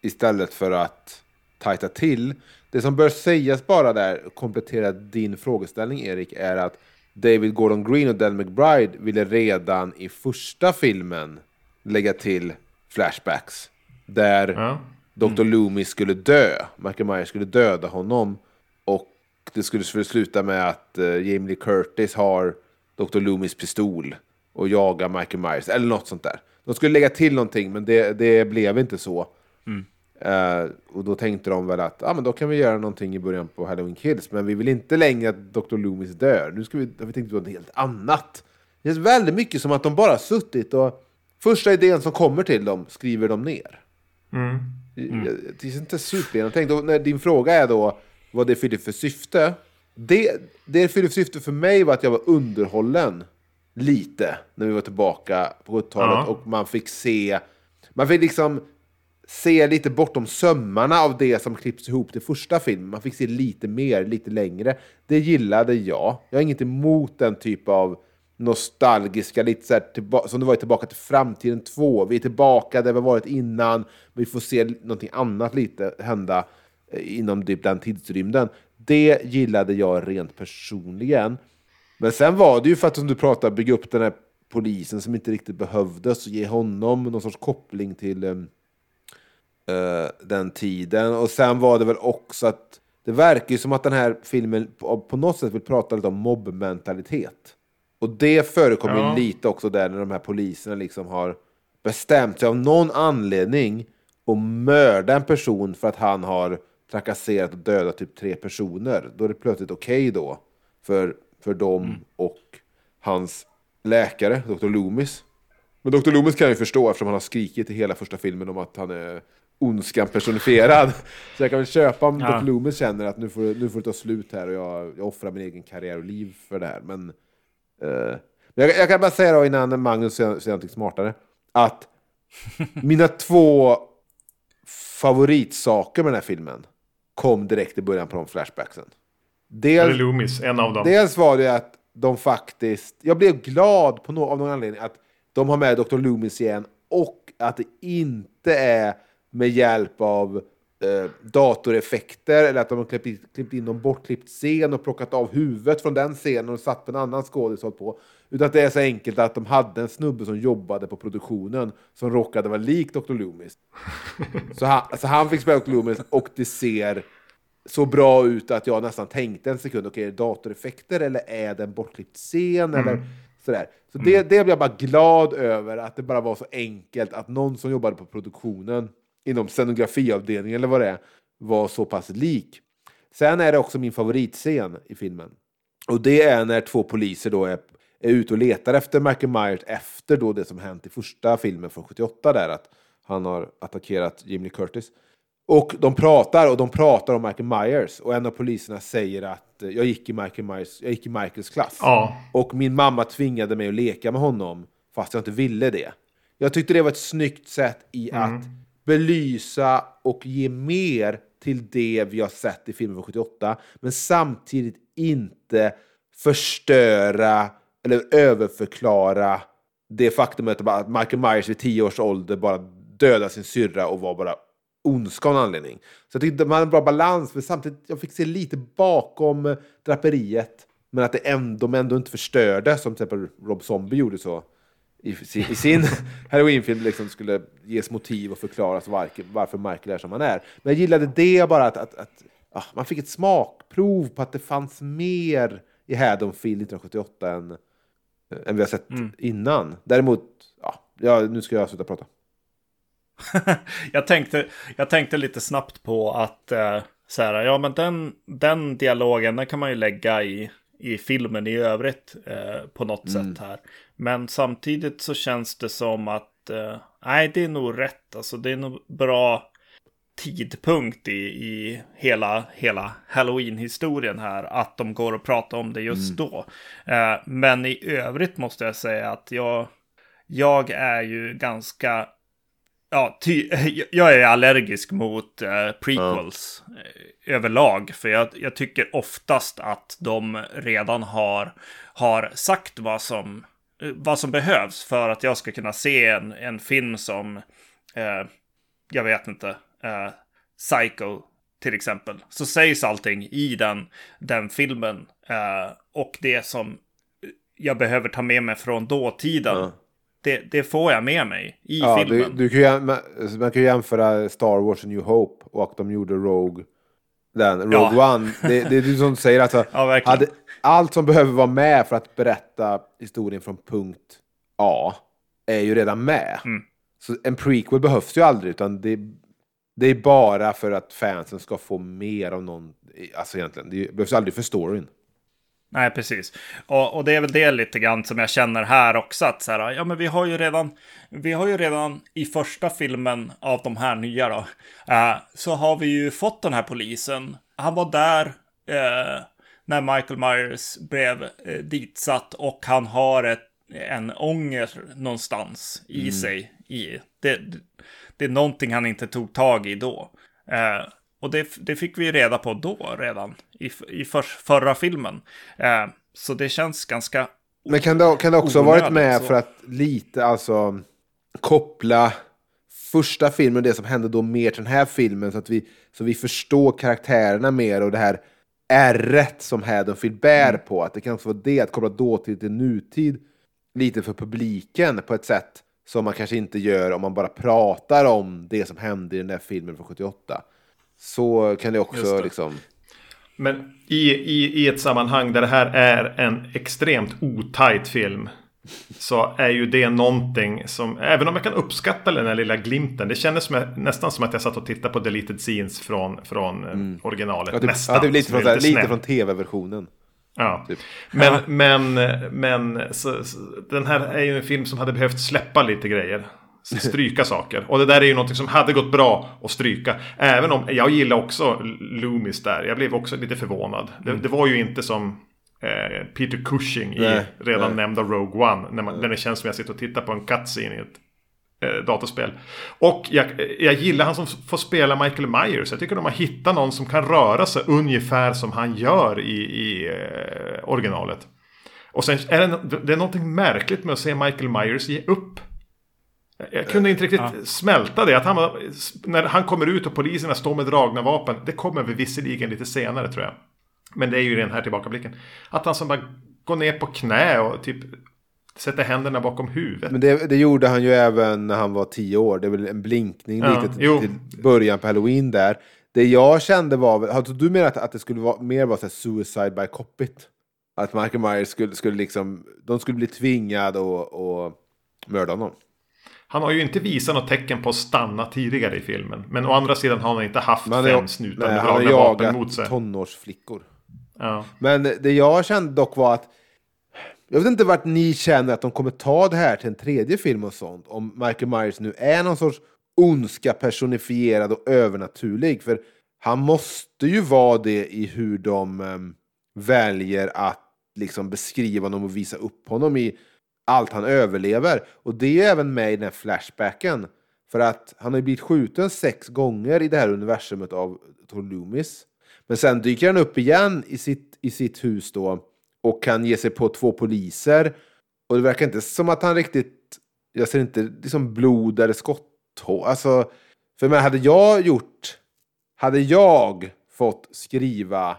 Istället för att tajta till. Det som bör sägas bara där, komplettera din frågeställning Erik, är att David Gordon Green och Dan McBride ville redan i första filmen lägga till flashbacks. Där ja. Dr. Loomis skulle dö. Michael Myers skulle döda honom. Och det skulle sluta med att uh, Jamie Lee Curtis har Dr. Loomis pistol och jagar Michael Myers. Eller något sånt där. De skulle lägga till någonting men det, det blev inte så. Mm. Uh, och då tänkte de väl att ah, men då kan vi göra någonting i början på Halloween Kills. Men vi vill inte längre att Dr. Loomis dör. Nu ska vi, vi tänkte på något helt annat. Det känns väldigt mycket som att de bara suttit och första idén som kommer till dem skriver de ner. Mm. Mm. Det är inte supergenomtänkt. Och när din fråga är då vad det fyllde för syfte. Det, det fyllde för syfte för mig var att jag var underhållen lite när vi var tillbaka på 70-talet ja. och man fick se man fick liksom se lite bortom sömmarna av det som klipps ihop till första filmen. Man fick se lite mer, lite längre. Det gillade jag. Jag har inget emot den typ av nostalgiska, lite så här, som det var i Tillbaka till framtiden 2. Vi är tillbaka där vi varit innan. Vi får se någonting annat lite hända eh, inom typ den tidsrymden. Det gillade jag rent personligen. Men sen var det ju för att som du pratade, bygga upp den här polisen som inte riktigt behövdes och ge honom någon sorts koppling till ehm, uh, den tiden. Och sen var det väl också att det verkar ju som att den här filmen på, på något sätt vill prata lite om mobbmentalitet. Och det förekommer ja. lite också där när de här poliserna liksom har bestämt sig av någon anledning att mörda en person för att han har trakasserat och dödat typ tre personer. Då är det plötsligt okej okay då för, för dem mm. och hans läkare, Dr. Loomis. Men Dr. Loomis kan jag ju förstå eftersom han har skrikit i hela första filmen om att han är ondskan personifierad. Så jag kan väl köpa om ja. Dr. Loomis känner att nu får, nu får det ta slut här och jag, jag offrar min egen karriär och liv för det här. Men, men jag, jag, kan bara säga då innan Magnus säger, säger någonting smartare. Att mina två favoritsaker med den här filmen kom direkt i början på de flashbacksen. Dels, Loomis, en av dem. Dels var det att de faktiskt... Jag blev glad på no, av någon anledning att de har med Dr. Loomis igen och att det inte är med hjälp av eh, datoreffekter eller att de har klippt in, klippt in någon bortklippt scen och plockat av huvudet från den scenen och satt en annan skådis på. Utan att det är så enkelt att de hade en snubbe som jobbade på produktionen som råkade vara lik Dr. Loomis. så, han, så han fick spela Dr. Loomis och det ser så bra ut att jag nästan tänkte en sekund, okej, okay, är det datoreffekter eller är det en bortklippt scen? Mm. Eller sådär. Så mm. det, det blev jag bara glad över, att det bara var så enkelt att någon som jobbade på produktionen inom scenografiavdelningen eller vad det är, var så pass lik. Sen är det också min favoritscen i filmen. Och det är när två poliser då är, är ute och letar efter Michael Myers efter då det som hänt i första filmen från 78 där, att han har attackerat Jimmy Curtis. Och de pratar och de pratar om Michael Myers och en av poliserna säger att eh, jag gick i Michael Myers, jag gick i Michaels klass. Ja. Och min mamma tvingade mig att leka med honom fast jag inte ville det. Jag tyckte det var ett snyggt sätt i mm. att belysa och ge mer till det vi har sett i filmen från 78, men samtidigt inte förstöra eller överförklara det faktumet att Michael Myers vid tio års ålder bara dödade sin syrra och var bara ondska av en anledning. Så jag tyckte man hade en bra balans, men samtidigt jag fick se lite bakom draperiet. Men att det ändå, de ändå inte förstörde, som till exempel Rob Zombie gjorde så i i sin halloweenfilm liksom skulle ges motiv och förklaras varför, varför Michael är som han är. Men jag gillade det bara att, att, att ah, man fick ett smakprov på att det fanns mer i Haddonfield 1978 än, än vi har sett mm. innan. Däremot, ja, ja, nu ska jag sluta prata. jag, tänkte, jag tänkte lite snabbt på att eh, så här, ja men den, den dialogen den kan man ju lägga i, i filmen i övrigt eh, på något mm. sätt här. Men samtidigt så känns det som att eh, nej, det är nog rätt. Alltså det är nog bra tidpunkt i, i hela, hela Halloween-historien här, att de går och pratar om det just då. Eh, men i övrigt måste jag säga att jag, jag är ju ganska Ja, ty, jag är allergisk mot eh, prequels eh, överlag. För jag, jag, tycker oftast att de redan har, har sagt vad som, vad som behövs för att jag ska kunna se en, en film som, eh, jag vet inte, eh, Psycho till exempel. Så sägs allting i den, den filmen. Eh, och det som jag behöver ta med mig från dåtiden. Mm det, det, får jag med mig i ja, filmen. Du, du kan, man, man kan ju jämföra Star Wars och New Hope och att de gjorde Rogue. Den, Rogue ja. One. Det, det är du som säger alltså. ja, hade, allt som behöver vara med för att berätta historien från punkt A är ju redan med. Mm. Så en prequel behövs ju aldrig utan det, det är bara för att fansen ska få mer av någon. Alltså egentligen, det behövs aldrig för storyn. Nej, precis. Och, och, det är väl det lite grann som jag känner här också. Att så här, ja, men vi har ju redan, vi har ju redan i första filmen av de här nya då, uh, så har vi ju fått den här polisen. Han var där uh, när Michael Myers blev uh, ditsatt och han har ett, en ånger någonstans i mm. sig. I, det, det är någonting han inte tog tag i då. Uh, och det, det fick vi reda på då redan, i, i för, förra filmen. Eh, så det känns ganska Men kan det, kan det också ha varit med så. för att lite alltså koppla första filmen, det som hände då mer till den här filmen, så att vi, så vi förstår karaktärerna mer och det här ärret som Haddonfield bär mm. på. Att det kan också vara det, att koppla dåtid till nutid lite för publiken på ett sätt som man kanske inte gör om man bara pratar om det som hände i den där filmen från 78. Så kan det också det. liksom... Men i, i, i ett sammanhang där det här är en extremt otajt film. Så är ju det någonting som, även om jag kan uppskatta den här lilla glimten. Det kändes som, nästan som att jag satt och tittade på deleted scenes från, från eh, mm. originalet. Ja, typ, nästan. Ja, det är lite, från, lite, lite från tv-versionen. Ja, typ. men, men, men så, så, den här är ju en film som hade behövt släppa lite grejer stryka saker. Och det där är ju något som hade gått bra att stryka. Även om jag gillar också Loomis där. Jag blev också lite förvånad. Det, mm. det var ju inte som eh, Peter Cushing i nej, redan nej. nämnda Rogue One. När, man, när det känns som jag sitter och tittar på en cutscene i ett eh, datorspel. Och jag, jag gillar han som får spela Michael Myers. Jag tycker de har hittat någon som kan röra sig ungefär som han gör i, i eh, originalet. Och sen är det, det är någonting märkligt med att se Michael Myers ge upp. Jag kunde inte riktigt ja. smälta det. Att han när han kommer ut och poliserna står med dragna vapen. Det kommer vi visserligen lite senare tror jag. Men det är ju den här tillbakablicken. Att han som bara går ner på knä och typ sätter händerna bakom huvudet. Men det, det, gjorde han ju även när han var tio år. Det är väl en blinkning ja, lite till, till, början på halloween där. Det jag kände var, alltså, du menar att, att det skulle vara mer vara så suicide by copit? Att Michael Myers skulle, skulle liksom, de skulle bli tvingade att mörda honom? Han har ju inte visat något tecken på att stanna tidigare i filmen. Men å andra sidan har han inte haft Men fem snutar med dragna vapen mot sig. tonårsflickor. Ja. Men det jag kände dock var att jag vet inte vart ni känner att de kommer ta det här till en tredje film och sånt. Om Michael Myers nu är någon sorts ondska personifierad och övernaturlig. För han måste ju vara det i hur de um, väljer att liksom beskriva honom och visa upp honom i allt han överlever. Och det är även med i den här flashbacken. För att han har ju blivit skjuten sex gånger i det här universumet av Tor Loomis. Men sen dyker han upp igen i sitt, i sitt hus då och kan ge sig på två poliser. Och det verkar inte som att han riktigt, jag ser inte liksom blod eller skotthål. Alltså, för men hade jag gjort, hade jag fått skriva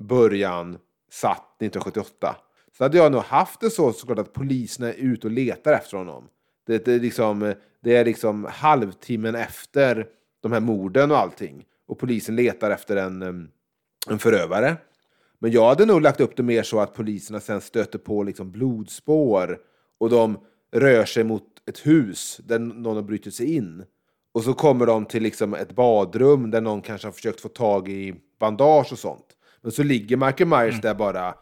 början satt 1978 så hade jag nog haft det så såklart att poliserna är ute och letar efter honom. Det, det, är liksom, det är liksom halvtimmen efter de här morden och allting. Och polisen letar efter en, en förövare. Men jag hade nog lagt upp det mer så att poliserna sen stöter på liksom blodspår och de rör sig mot ett hus där någon har brutit sig in. Och så kommer de till liksom ett badrum där någon kanske har försökt få tag i bandage och sånt. Men så ligger Michael Myers mm. där bara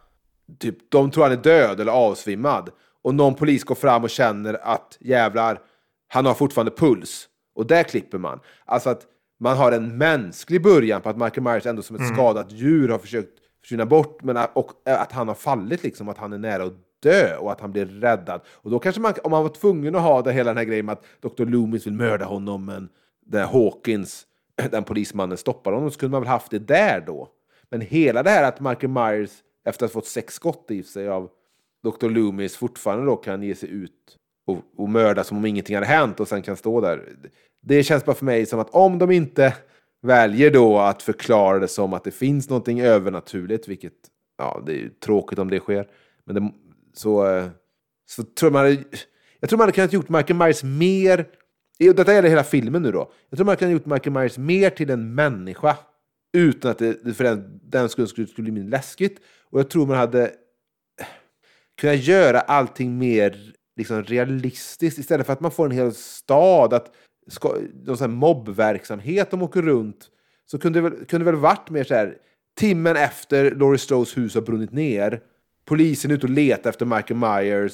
typ, de tror han är död eller avsvimmad. Och någon polis går fram och känner att jävlar, han har fortfarande puls. Och där klipper man. Alltså att man har en mänsklig början på att Michael Myers ändå som ett mm. skadat djur har försökt försvinna bort, men att, och att han har fallit liksom, att han är nära att dö och att han blir räddad. Och då kanske man, om man var tvungen att ha det hela den här grejen med att Dr. Loomis vill mörda honom, men där Hawkins, den polismannen, stoppar honom, så kunde man väl haft det där då. Men hela det här att Michael Myers, efter att ha fått sex skott i sig av Dr. Loomis, fortfarande då kan ge sig ut och, och mörda som om ingenting hade hänt och sen kan stå där. Det känns bara för mig som att om de inte väljer då att förklara det som att det finns någonting övernaturligt, vilket ja, det är tråkigt om det sker. Men det, så, eh, så tror man hade, jag tror man hade kunnat gjort Michael Myers mer, detta gäller hela filmen nu då, jag tror man hade kunnat gjort Michael Myers mer till en människa utan att det för den, den skulle, skulle, skulle bli läskigt. Och jag tror man hade eh, kunnat göra allting mer liksom, realistiskt istället för att man får en hel stad, att någon sån mobbverksamhet de åker runt, så kunde det väl, kunde det väl varit mer så här, timmen efter Laurie Strode hus har brunnit ner, polisen är ute och letar efter Michael Myers,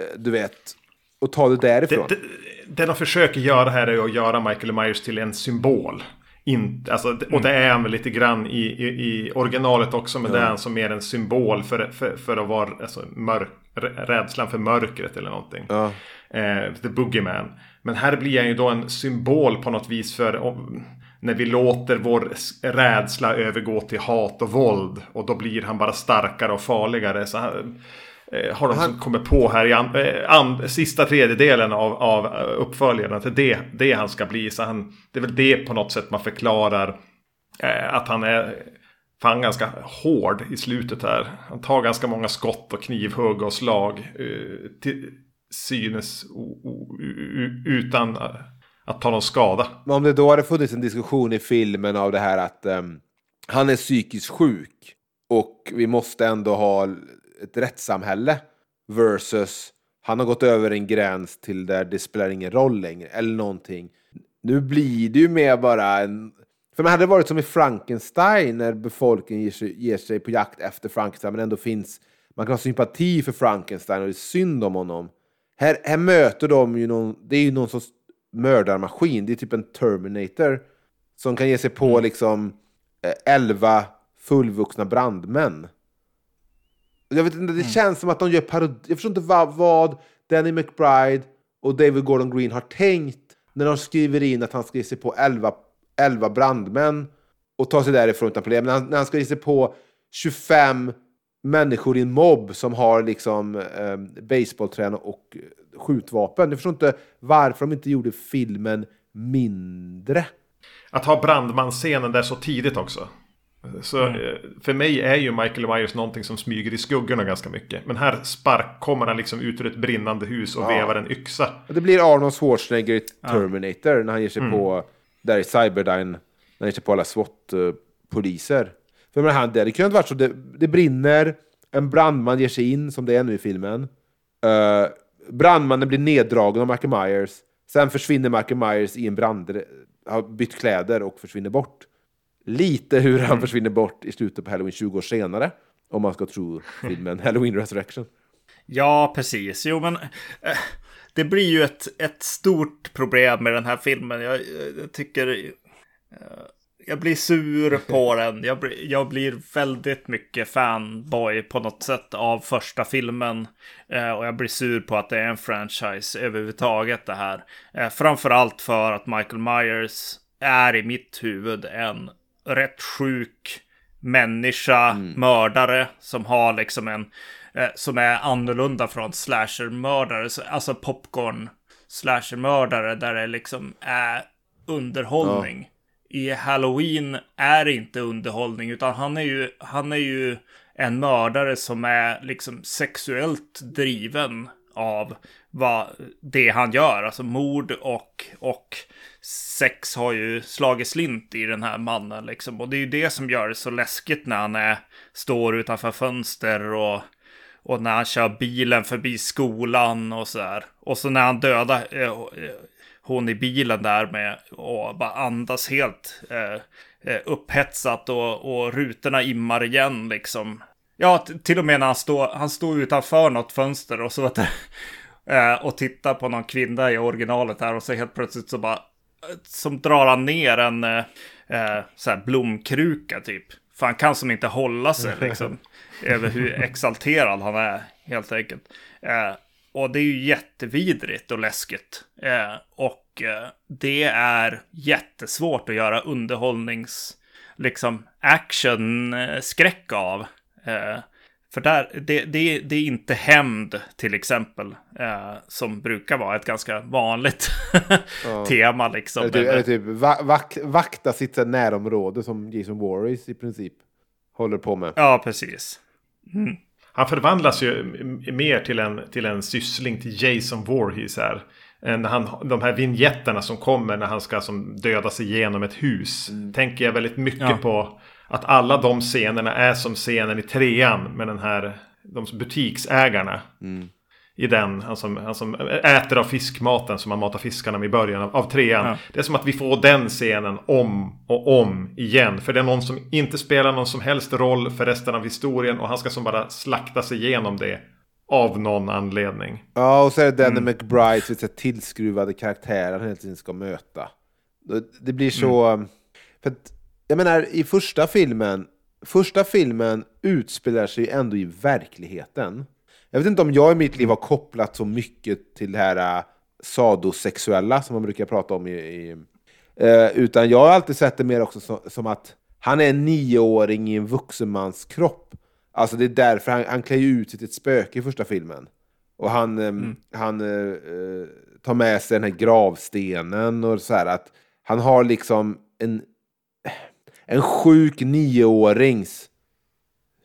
eh, du vet, och ta det därifrån. Det, det, det de försöker göra här är att göra Michael Myers till en symbol. In, alltså, och det mm. är han väl lite grann i, i, i originalet också. Men ja. det är han som mer en symbol för, för, för att vara alltså, mörk, rädslan för mörkret eller någonting. Ja. Eh, the Boogeyman. Men här blir han ju då en symbol på något vis för när vi låter vår rädsla övergå till hat och våld. Och då blir han bara starkare och farligare. Så han, eh, har de han... kommit på här i an, eh, an, sista tredjedelen av, av uppföljaren. Att det är det han ska bli. Så han, det är väl det på något sätt man förklarar eh, att han är fan ganska hård i slutet här. Han tar ganska många skott och knivhugg och slag. Eh, till synes o, o, utan eh, att ta någon skada. Men om det då hade funnits en diskussion i filmen av det här att um, han är psykiskt sjuk och vi måste ändå ha ett rättssamhälle versus han har gått över en gräns till där det spelar ingen roll längre eller någonting. Nu blir det ju mer bara en... För man hade varit som i Frankenstein när befolkningen ger sig, ger sig på jakt efter Frankenstein men ändå finns... Man kan ha sympati för Frankenstein och det är synd om honom. Här, här möter de ju någon... Det är ju någon sorts mördarmaskin. Det är typ en Terminator. Som kan ge sig på mm. liksom eh, elva fullvuxna brandmän. Jag vet inte, det mm. känns som att de gör parodi. Jag förstår inte vad, vad Danny McBride och David Gordon Green har tänkt när de skriver in att han ska ge sig på 11, 11 brandmän och ta sig därifrån utan problem. När han, när han ska ge sig på 25 människor i en mobb som har liksom eh, baseballträn och skjutvapen. Jag förstår inte varför de inte gjorde filmen mindre. Att ha brandmansscenen där så tidigt också. Så mm. Eh, för mig är ju Michael Myers någonting som smyger i skuggorna ganska mycket. Men här spark kommer han liksom ut ur ett brinnande hus och ja. vevar en yxa. Det blir Arnold Schwarzenegger i Terminator ja. när han ger sig mm. på, där i Cyberdyne, när han ger sig på alla SWAT-poliser. För men han, det kunde varit så, det, det brinner, en brandman ger sig in som det är nu i filmen. Uh, brandmannen blir neddragen av Michael Myers. Sen försvinner Michael Myers i en brand, har bytt kläder och försvinner bort lite hur han mm. försvinner bort i slutet på Halloween 20 år senare. Om man ska tro filmen Halloween Resurrection. Ja, precis. Jo, men eh, det blir ju ett, ett stort problem med den här filmen. Jag, jag tycker... Jag blir sur på den. Jag, blir, jag blir väldigt mycket fanboy på något sätt av första filmen. Eh, och jag blir sur på att det är en franchise överhuvudtaget det här. Eh, framförallt för att Michael Myers är i mitt huvud en rätt sjuk människa, mm. mördare som har liksom en eh, som är annorlunda från slashermördare, alltså popcorn slashermördare där det liksom är underhållning. Ja. I Halloween är det inte underhållning utan han är ju, han är ju en mördare som är liksom sexuellt driven av vad det han gör, alltså mord och, och sex har ju slagit slint i den här mannen liksom. Och det är ju det som gör det så läskigt när han är, står utanför fönster och, och när han kör bilen förbi skolan och så där. Och så när han dödar eh, hon i bilen där med och bara andas helt eh, eh upphetsat och, och rutorna immar igen liksom. Ja, till och med när han står, han står utanför något fönster och så vet du, eh, och tittar på någon kvinna i originalet här och så helt plötsligt så bara som drar han ner en eh, eh, så här blomkruka typ. För han kan som inte hålla sig liksom. över hur exalterad han är helt enkelt. Eh, och det är ju jättevidrigt och läskigt. Eh, och eh, det är jättesvårt att göra underhållnings, liksom action-skräck av. Eh, för där, det, det, det, är inte hämnd till exempel, eh, som brukar vara ett ganska vanligt ja. tema. Liksom. Eller typ, eller typ vak, vakta sitt närområde som Jason Warris i princip håller på med. Ja, precis. Mm. Han förvandlas ju mer till en, till en syssling till Jason Voorhees här. När han, de här vinjetterna som kommer när han ska som döda sig igenom ett hus. Mm. Tänker jag väldigt mycket ja. på att alla de scenerna är som scenen i trean med den här de butiksägarna. Mm. I den, han som, han som äter av fiskmaten som han matar fiskarna med i början av, av trean. Ja. Det är som att vi får den scenen om och om igen. För det är någon som inte spelar någon som helst roll för resten av historien. Och han ska som bara slakta sig igenom det. Av någon anledning. Ja, och så är det Danny mm. McBride, så tillskruvade karaktärer han hela tiden ska möta. Det blir så... Mm. För att jag menar, i första filmen, första filmen utspelar sig ändå i verkligheten. Jag vet inte om jag i mitt liv har kopplat så mycket till det här uh, sadosexuella som man brukar prata om i... i uh, utan jag har alltid sett det mer också som, som, att han är en nioåring i en vuxenmans kropp. Alltså det är därför han, han klär ut sig till ett spöke i första filmen. Och han, um, mm. han uh, tar med sig den här gravstenen och så här att han har liksom en en sjuk nioårings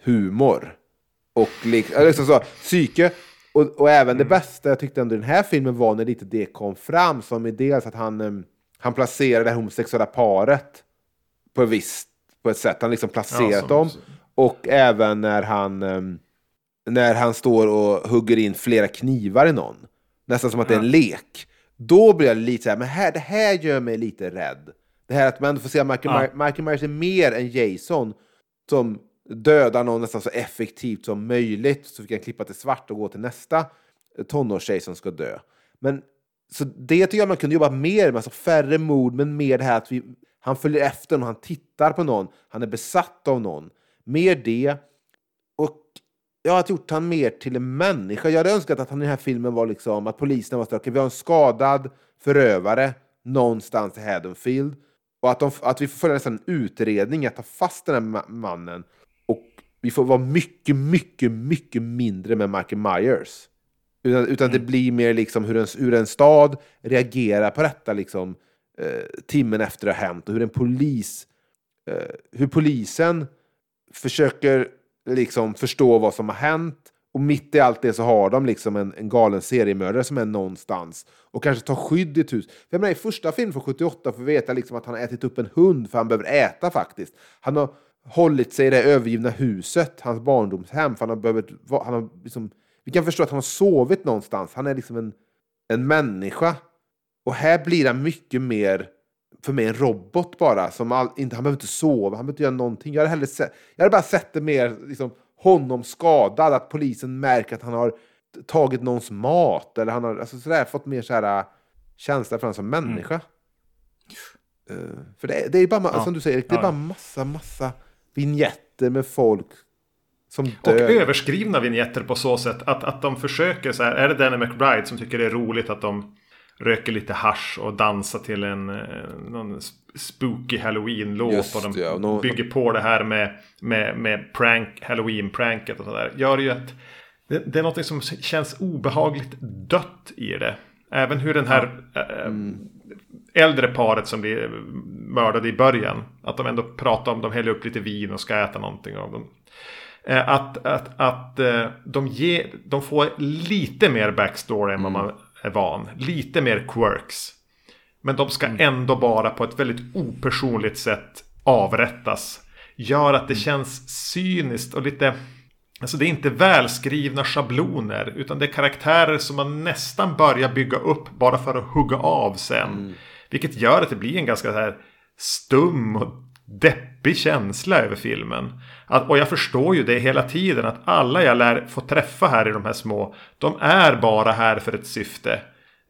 humor. Och liksom, liksom så, psyke. Och, och även mm. det bästa jag tyckte ändå i den här filmen var när lite det kom fram. Som i dels att han, um, han placerade det homosexuella paret på ett visst på ett sätt. Han liksom placerat ja, dem. Och även när han, um, när han står och hugger in flera knivar i någon. Nästan som att ja. det är en lek. Då blir jag lite så här, men här, det här gör mig lite rädd. Det här att man får se att Michael, ja. Myers är mer än Jason som döda någon nästan så effektivt som möjligt så vi kan klippa till svart och gå till nästa tonårstjej som ska dö. Men så det tycker jag man kunde jobba mer med, alltså färre mord, men mer det här att vi, han följer efter någon, han tittar på någon, han är besatt av någon. Mer det. Och jag har gjort han mer till en människa. Jag hade önskat att han i den här filmen var liksom, att polisen var stökig, okay, vi har en skadad förövare någonstans i Haddonfield och att, de, att vi får följa en utredning, att ta fast den här mannen. Vi får vara mycket, mycket, mycket mindre med Michael Myers. Utan, utan mm. det blir mer liksom hur en, hur en stad reagerar på detta liksom, eh, timmen efter det har hänt. Och hur en polis, eh, hur polisen försöker liksom förstå vad som har hänt och mitt i allt det så har de liksom en, en galen seriemördare som är någonstans. Och kanske tar skydd i ett hus. För jag menar, I första filmen från 78 får vi veta liksom att han har ätit upp en hund för han behöver äta faktiskt. Han har hållit sig i det övergivna huset, hans barndomshem. För han har behövt, han har liksom, vi kan förstå att han har sovit någonstans. Han är liksom en, en människa. Och här blir han mycket mer, för mig, en robot bara. Som all, inte, han behöver inte sova, han behöver inte göra någonting. Jag hade, hellre sett, jag hade bara sett det mer liksom, honom skadad, att polisen märker att han har tagit någons mat eller han har alltså sådär, fått mer så här, äh, känsla för honom som människa. Mm. Uh, för det, det är bara, ja. som du säger, det är ja. bara massa, massa vignetter med folk som dör. Och överskrivna vignetter på så sätt att, att de försöker så här, är det Danny McBride som tycker det är roligt att de röker lite hash och dansar till en eh, någon spooky halloween-låt. Och de ja, bygger på det här med, med, med prank, halloween-pranket och sådär. Gör ju att det, det, är något som känns obehagligt dött i det. Även hur den här äh, mm. Äldre paret som blir mördade i början. Att de ändå pratar om, de häller upp lite vin och ska äta någonting av dem. Att, att, att de, ger, de får lite mer backstory än vad man är van. Lite mer quirks. Men de ska mm. ändå bara på ett väldigt opersonligt sätt avrättas. Gör att det mm. känns cyniskt och lite... Alltså det är inte välskrivna schabloner. Utan det är karaktärer som man nästan börjar bygga upp bara för att hugga av sen. Mm. Vilket gör att det blir en ganska så här stum och deppig känsla över filmen. Att, och jag förstår ju det hela tiden att alla jag lär få träffa här i de här små. De är bara här för ett syfte.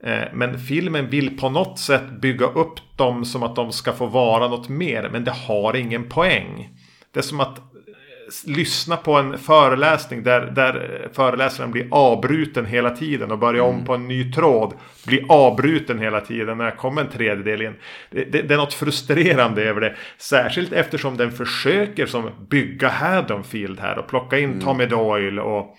Eh, men filmen vill på något sätt bygga upp dem som att de ska få vara något mer. Men det har ingen poäng. Det är som att lyssna på en föreläsning där, där föreläsaren blir avbruten hela tiden och börjar mm. om på en ny tråd. Blir avbruten hela tiden när det kommer en tredjedel in. Det, det, det, är något frustrerande över det. Särskilt eftersom den försöker som bygga Haddonfield här och plocka in mm. Tommy Doyle och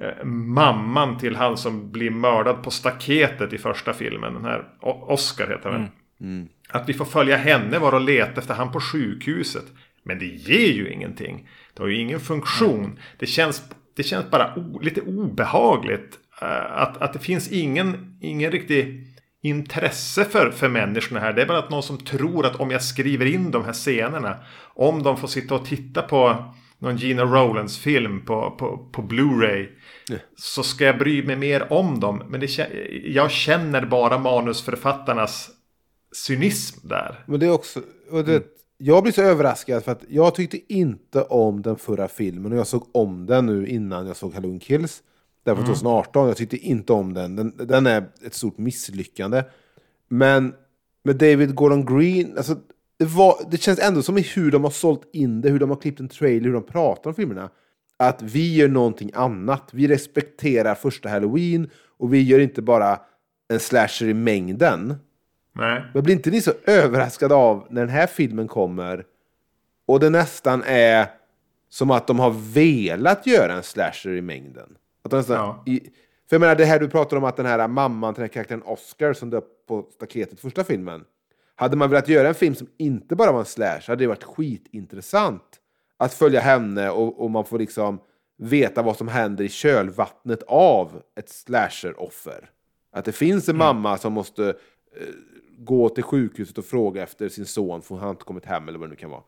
eh, mamman till han som blir mördad på staketet i första filmen. Den här Oscar heter den. Mm. Mm. Att vi får följa henne vara och leta efter han på sjukhuset. Men det ger ju ingenting. Det har ju ingen funktion. Det, känns, det känns bara o, lite obehagligt. Uh, att, att det finns ingen, ingen riktig intresse för, för människorna här. Det är bara att någon som tror att om jag skriver in de här scenerna. Om de får sitta och titta på någon Gina Rowlands film på, på, på Blu-ray. Yeah. Så ska jag bry mig mer om dem. Men det, jag känner bara manusförfattarnas cynism där. Men det är också, och det, mm jag blir så överraskad för att jag tyckte inte om den förra filmen och jag såg om den nu innan jag såg Halloween Kills. Därför mm. 2018, jag tyckte inte om den. den. Den är ett stort misslyckande. Men med David Gordon Green, alltså, det, var, det känns ändå som i hur de har sålt in det, hur de har klippt en trailer, hur de pratar om filmerna. Att vi gör någonting annat. Vi respekterar första Halloween och vi gör inte bara en slasher i mängden. Nej. Men blir inte ni så överraskade av när den här filmen kommer och det nästan är som att de har velat göra en slasher i mängden? Att nästan, ja. i, för jag menar det här du pratar om att den här mamman till den här karaktären Oscar som dök på staketet första filmen. Hade man velat göra en film som inte bara var en slash hade det varit skitintressant att följa henne och, och man får liksom veta vad som händer i kölvattnet av ett slasher-offer. Att det finns en mm. mamma som måste eh, gå till sjukhuset och fråga efter sin son för han har inte kommit hem eller vad det nu kan vara.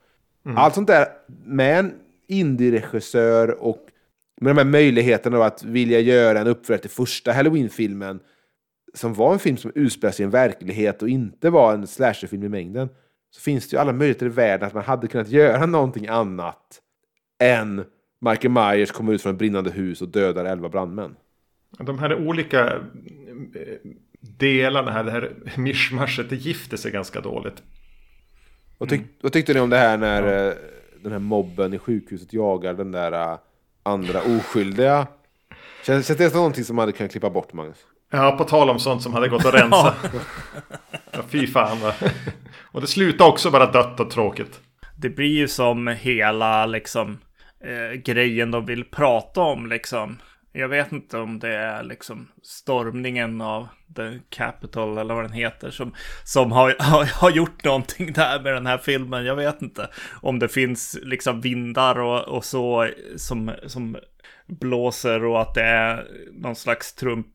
Mm. Allt sånt där med en indie-regissör och med de här möjligheterna att vilja göra en uppföljare till första Halloween-filmen som var en film som utspelar sig i en verklighet och inte var en slasherfilm i mängden så finns det ju alla möjligheter i världen att man hade kunnat göra någonting annat än Michael Myers kommer ut från ett brinnande hus och dödar elva brandmän. De här olika delarna här, det här mischmaschet, det gifter sig ganska dåligt. Vad, tyck, mm. vad tyckte ni om det här när ja. Eh, den här mobben i sjukhuset jagar den där uh, andra oskyldiga? Känns, känns det som någonting som man hade kunnat klippa bort, Magnus? Ja, på tal om sånt som hade gått att rensa. ja, fy fan. Va? Och det slutar också bara dött och tråkigt. Det blir ju som hela liksom eh, grejen de vill prata om liksom. Jag vet inte om det är liksom stormningen av The Capital eller vad den heter som, som har, har, har, gjort någonting där med den här filmen. Jag vet inte om det finns liksom vindar och, och så som, som blåser och att det är någon slags Trump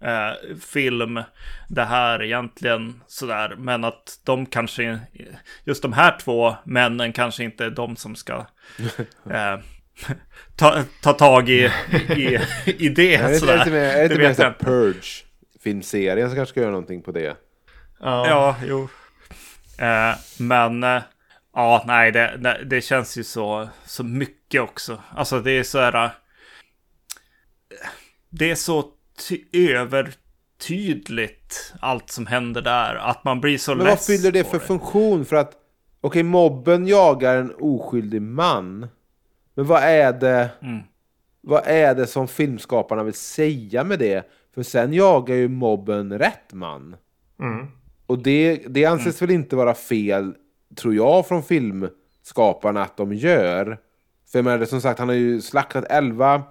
eh, film det här egentligen sådär. Men att de kanske, just de här två männen kanske inte är de som ska eh, ta, ta tag i, i, i det. Är det sådär. lite mer, är det lite mer Purge filmserien som kanske ska göra någonting på det? Ja, ja jo. Eh, men eh, ja, nej, det, det, det, känns ju så, så mycket också. Alltså det är så här. Eh, det är så övertydligt allt som händer där. Att man blir så Men vad fyller det för det. funktion? För att okej, okay, mobben jagar en oskyldig man. Men vad är det? Mm. Vad är det som filmskaparna vill säga med det? För sen jagar ju mobben rätt man. Mm. Och det, det anses mm. väl inte vara fel, tror jag, från filmskaparna att de gör. För jag menar, som sagt, han har ju slaktat 11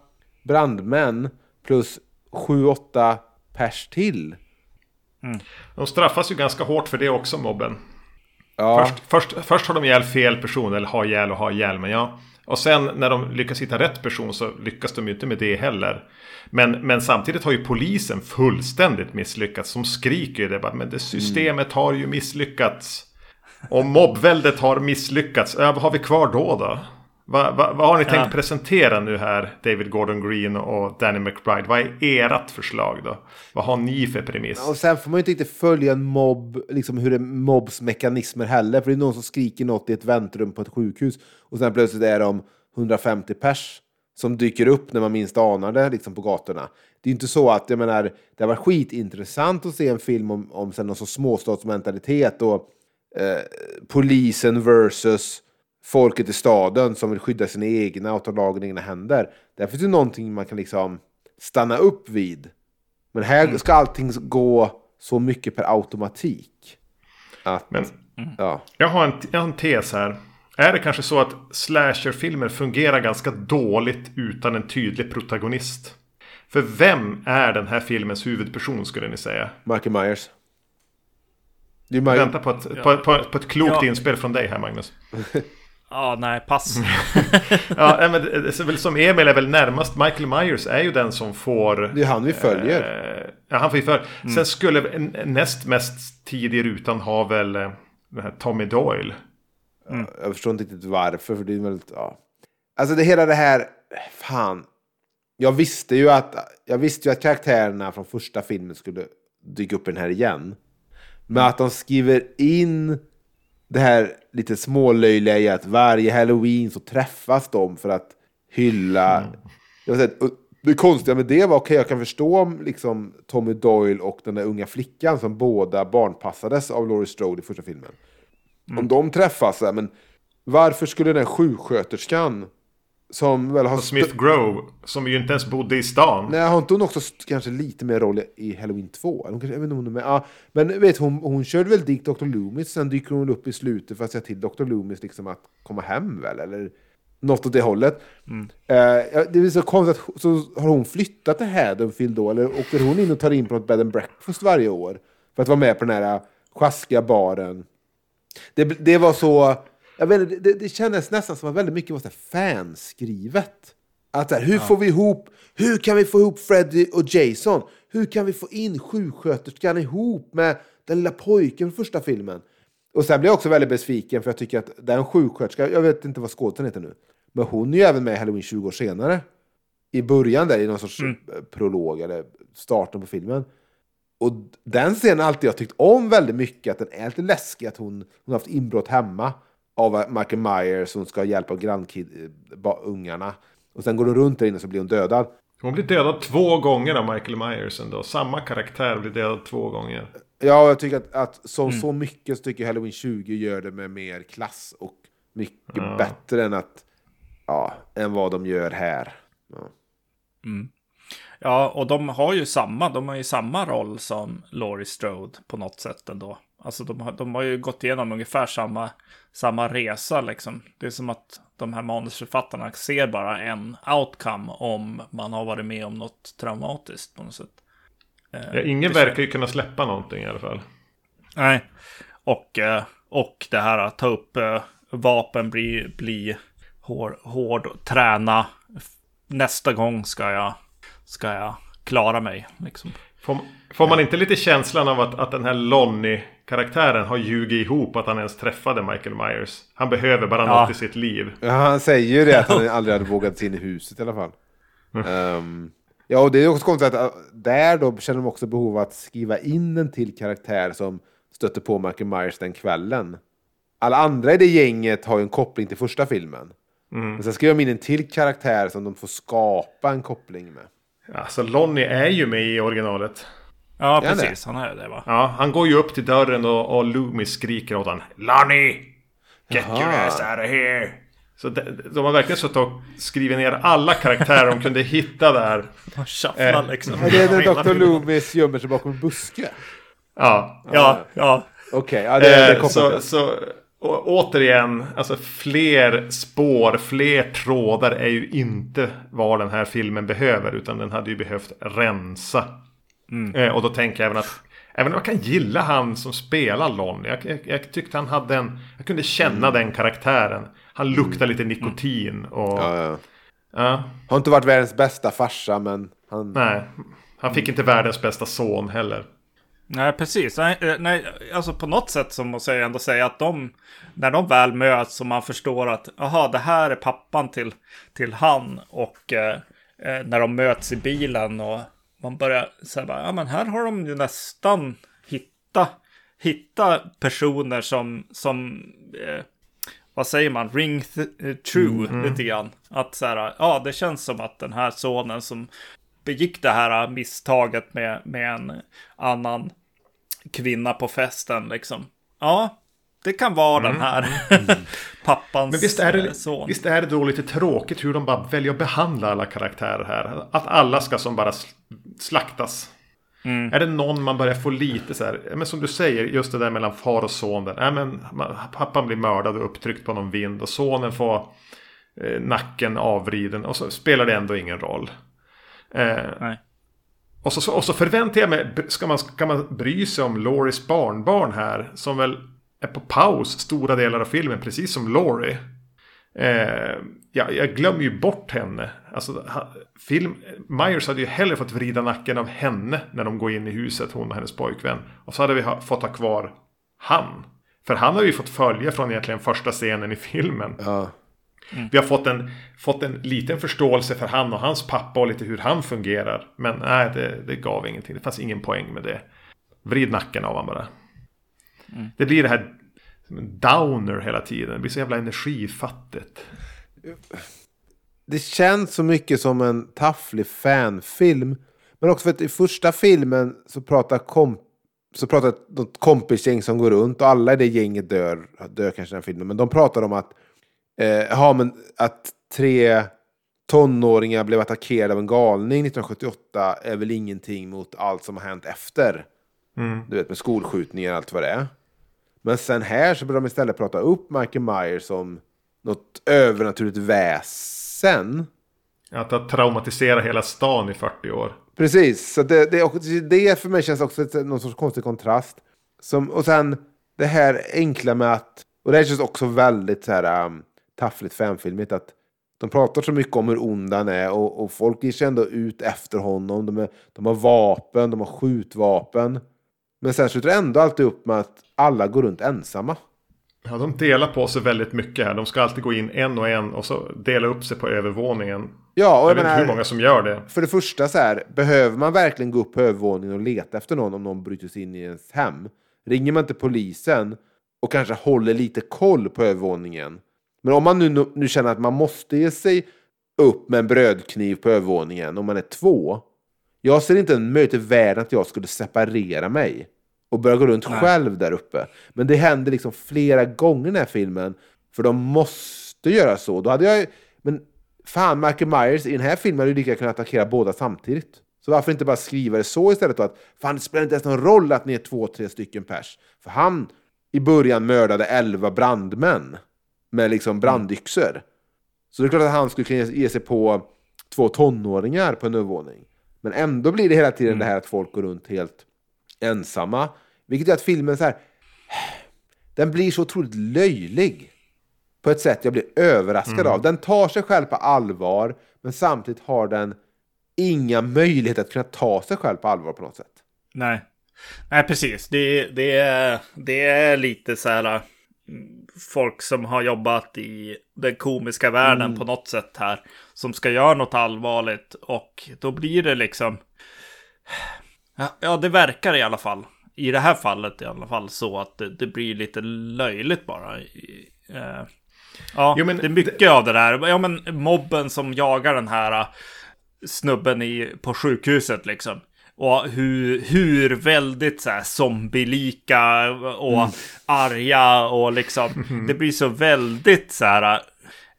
brandmän plus 7-8 pers till. Mm. De straffas ju ganska hårt för det också, mobben. Ja. Först, först, först har de ihjäl fel person, eller har ihjäl och har ihjäl, men ja. Och sen när de lyckas hitta rätt person så lyckas de ju inte med det heller. Men, men samtidigt har ju polisen fullständigt misslyckats. Som skriker ju det bara. Men det systemet har ju misslyckats. Och mobbväldet har misslyckats. Ja, vad har vi kvar då då? Vad, vad, vad har ni tänkt ja. presentera nu här, David Gordon Green och Danny McBride? Vad är ert förslag då? Vad har ni för premiss? Och sen får man ju inte riktigt följa en mobb, liksom hur det mobbs mekanismer heller. För det är någon som skriker något i ett väntrum på ett sjukhus. Och sen plötsligt är de 150 pers som dyker upp när man minst anar det liksom på gatorna. Det är inte så att, jag menar, det varit skitintressant att se en film om, om sen någon sorts småstadsmentalitet och eh, polisen versus folket i staden som vill skydda sina egna och ta lagen i egna händer. Där finns det någonting man kan liksom stanna upp vid. Men här mm. ska allting gå så mycket per automatik. Att, Men, ja. jag, har en, jag har en tes här. Är det kanske så att slasherfilmer fungerar ganska dåligt utan en tydlig protagonist? För vem är den här filmens huvudperson skulle ni säga? Michael Myers. Du väntar på ett, ja. på, på, på, ett klokt ja. inspel från dig här Magnus. ja, nej, pass. ja, men som Emil är väl närmast. Michael Myers är ju den som får... Det är han vi följer. Eh, ja, han får vi följer. Mm. Sen skulle näst mest tid i rutan ha väl eh, den här Tommy Doyle. Mm. Jag förstår inte riktigt varför, för det är väldigt... Ja. Alltså det hela det här... Fan. Jag visste ju att, jag visste ju att karaktärerna från första filmen skulle dyka upp i den här igen. Men att de skriver in det här lite smålöjliga i att varje halloween så träffas de för att hylla... Mm. Jag säga, det konstiga med det var, okej okay, jag kan förstå om liksom, Tommy Doyle och den där unga flickan som båda barnpassades av Laurie Strode i första filmen. Mm. Om de träffas, men varför skulle den sjuksköterskan som väl har... Smith Grove, som ju inte ens bodde i stan. Nej, har inte hon också kanske lite mer roll i Halloween 2? Eller kanske, jag vet inte hon är med. Ja, men vet hon, hon körde väl dit Dr. Loomis, sen dyker hon upp i slutet för att säga till Dr. Loomis liksom att komma hem väl? Eller något åt det hållet. Mm. Uh, det är så konstigt att så har hon flyttat till Haddonfield då? Eller åker hon in och tar in på något bed and breakfast varje år? För att vara med på den här sjaskiga baren. Det, det var så jag vet inte, det, det kändes nästan som att väldigt mycket var så fanskrivet. Att här, hur ja. får vi ihop, hur kan vi få ihop Freddy och Jason? Hur kan vi få in sjuksköterskan ihop med den lilla pojken från första filmen? Och sen blev jag också väldigt besviken för jag tycker att den sjuksköterskan, jag vet inte vad skådespelaren heter nu, men hon är ju även med i Halloween 20 år senare. I början där, i någon sorts mm. prolog eller starten på filmen. Och den scenen har alltid jag tyckt om väldigt mycket, att den är lite läskig, att hon, hon har haft inbrott hemma av Michael Myers som ska hjälpa grannungarna. Och sen går hon runt där inne så blir hon dödad. Hon blir dödad två gånger av Michael Myers ändå. Samma karaktär blir dödad två gånger. Ja, jag tycker att, att som mm. så mycket så tycker jag Halloween 20 gör det med mer klass och mycket ja. bättre än att ja, än vad de gör här. Ja. Mm. ja, och de har ju samma, de har ju samma roll som Laurie Strode på något sätt ändå. Alltså de har, de har ju gått igenom ungefär samma, samma resa liksom. Det är som att de här manusförfattarna ser bara en outcome om man har varit med om något traumatiskt på något sätt. Eh, ja, ingen det verkar ju kunna släppa någonting i alla fall. Nej, och, eh, och det här att ta upp eh, vapen, bli, bli hård, hård träna. Nästa gång ska jag, ska jag klara mig. Liksom. Får, får man inte lite känslan av att, att den här Lonnie karaktären har ljugit ihop att han ens träffade Michael Myers. Han behöver bara ja. något i sitt liv. Ja, han säger ju det att han aldrig hade vågat sig in i huset i alla fall. Um, ja, och det är också konstigt att äh, där då känner de också behov av att skriva in en till karaktär som stöter på Michael Myers den kvällen. Alla andra i det gänget har ju en koppling till första filmen. Mm. Men sen skriver de in en till karaktär som de får skapa en koppling med. Ja, så Lonnie är ju med i originalet. Ja, precis. Han är det va? Ja, han går ju upp till dörren och, och Loomis skriker åt honom. Lonnie! Get Jaha. your ass out of here! Så de, de har verkligen suttit och skrivit ner alla karaktärer de kunde hitta där. Man shufflar eh, liksom. Ja, det är när Dr. Loomis gömmer sig bakom en buske. Ja. Ja, ja. Okej, okay, ja, det, det eh, så, så och återigen, alltså fler spår, fler trådar är ju inte vad den här filmen behöver. Utan den hade ju behövt rensa Mm. Eh, och då tänker jag även att Även om jag kan gilla han som spelar Lon. Jag, jag, jag tyckte han hade en... Jag kunde känna mm. den karaktären. Han luktar lite nikotin och... Ja, ja. ja. Har inte varit världens bästa farsa men... Han... Nej. Han fick inte världens bästa son heller. Nej, precis. Nej, eh, nej, alltså på något sätt så måste jag ändå säga att de, när de väl möts och man förstår att, aha, det här är pappan till, till han och eh, eh när de möts i bilen och man börjar säga, ja men här har de ju nästan hitta, hitta personer som, som eh, vad säger man, ring true mm. lite grann. Att så här, ja, det känns som att den här sonen som begick det här misstaget med, med en annan kvinna på festen, liksom. Ja, det kan vara mm. den här mm. pappans Men visst är, det, son. Visst är det då lite tråkigt hur de bara väljer att behandla alla karaktärer här? Att alla ska som bara slaktas. Mm. Är det någon man börjar få lite så här, men som du säger, just det där mellan far och son. Där, men, pappan blir mördad och upptryckt på någon vind och sonen får eh, nacken avvriden och så spelar det ändå ingen roll. Eh, och, så, och så förväntar jag mig, ska man, ska man bry sig om Loris barnbarn här? Som väl är på paus stora delar av filmen, precis som Laurie. Eh, ja, jag glömmer ju bort henne. Alltså, film, Myers hade ju hellre fått vrida nacken av henne när de går in i huset, hon och hennes pojkvän. Och så hade vi ha, fått ha kvar han. För han har ju fått följa från egentligen första scenen i filmen. Ja. Mm. Vi har fått en, fått en liten förståelse för han och hans pappa och lite hur han fungerar. Men nej, det, det gav ingenting. Det fanns ingen poäng med det. Vrid nacken av honom bara. Mm. Det blir det här downer hela tiden. Det blir så jävla energifattigt. Det känns så mycket som en tafflig fanfilm. Men också för att i första filmen så pratar komp så pratar något kompisgäng som går runt och alla i det gänget dör, dör kanske i den filmen. Men de pratar om att, ja, men att tre tonåringar blev attackerade av en galning 1978 är väl ingenting mot allt som har hänt efter. Mm. Du vet med skolskjutningar och allt vad det är. Men sen här så börjar de istället prata upp Michael Myers som något övernaturligt väsen. Att ha traumatiserat hela stan i 40 år. Precis, så det, det, det för mig känns också någon sorts konstig kontrast. Som, och sen det här enkla med att, och det här känns också väldigt så här um, taffligt fanfilmigt, att de pratar så mycket om hur ond han är och, och folk ger sig ändå ut efter honom. De, är, de har vapen, de har skjutvapen. Men sen slutar det ändå alltid upp med att alla går runt ensamma. Ja, de delar på sig väldigt mycket här. De ska alltid gå in en och en och så dela upp sig på övervåningen. Ja, och jag, jag vet inte hur många som gör det. För det första så här, behöver man verkligen gå upp på övervåningen och leta efter någon om någon bryter sig in i ens hem? Ringer man till polisen och kanske håller lite koll på övervåningen? Men om man nu, nu känner att man måste ge sig upp med en brödkniv på övervåningen om man är två. Jag ser inte en möjlighet i världen att jag skulle separera mig och börja gå runt Nej. själv där uppe. Men det händer liksom flera gånger i den här filmen, för de måste göra så. Då hade jag, men fan, Michael Myers i den här filmen hade ju lika kunnat attackera båda samtidigt. Så varför inte bara skriva det så istället då att fan, det spelar inte ens någon roll att ni är två, tre stycken pers. För han i början mördade elva brandmän med liksom brandyxor. Så det är klart att han skulle kunna ge sig på två tonåringar på en övervåning. Men ändå blir det hela tiden mm. det här att folk går runt helt ensamma. Vilket gör att filmen så här, den blir så otroligt löjlig. På ett sätt jag blir överraskad mm. av. Den tar sig själv på allvar, men samtidigt har den inga möjligheter att kunna ta sig själv på allvar på något sätt. Nej, Nej precis. Det, det, är, det är lite så här mm, folk som har jobbat i den komiska världen mm. på något sätt här. Som ska göra något allvarligt och då blir det liksom Ja, det verkar i alla fall. I det här fallet i alla fall så att det, det blir lite löjligt bara. Eh, ja, jo, men, det är mycket det... av det där. Ja, men mobben som jagar den här eh, snubben i, på sjukhuset liksom. Och hur, hur väldigt så här zombielika och mm. arga och liksom. Det blir så väldigt så här.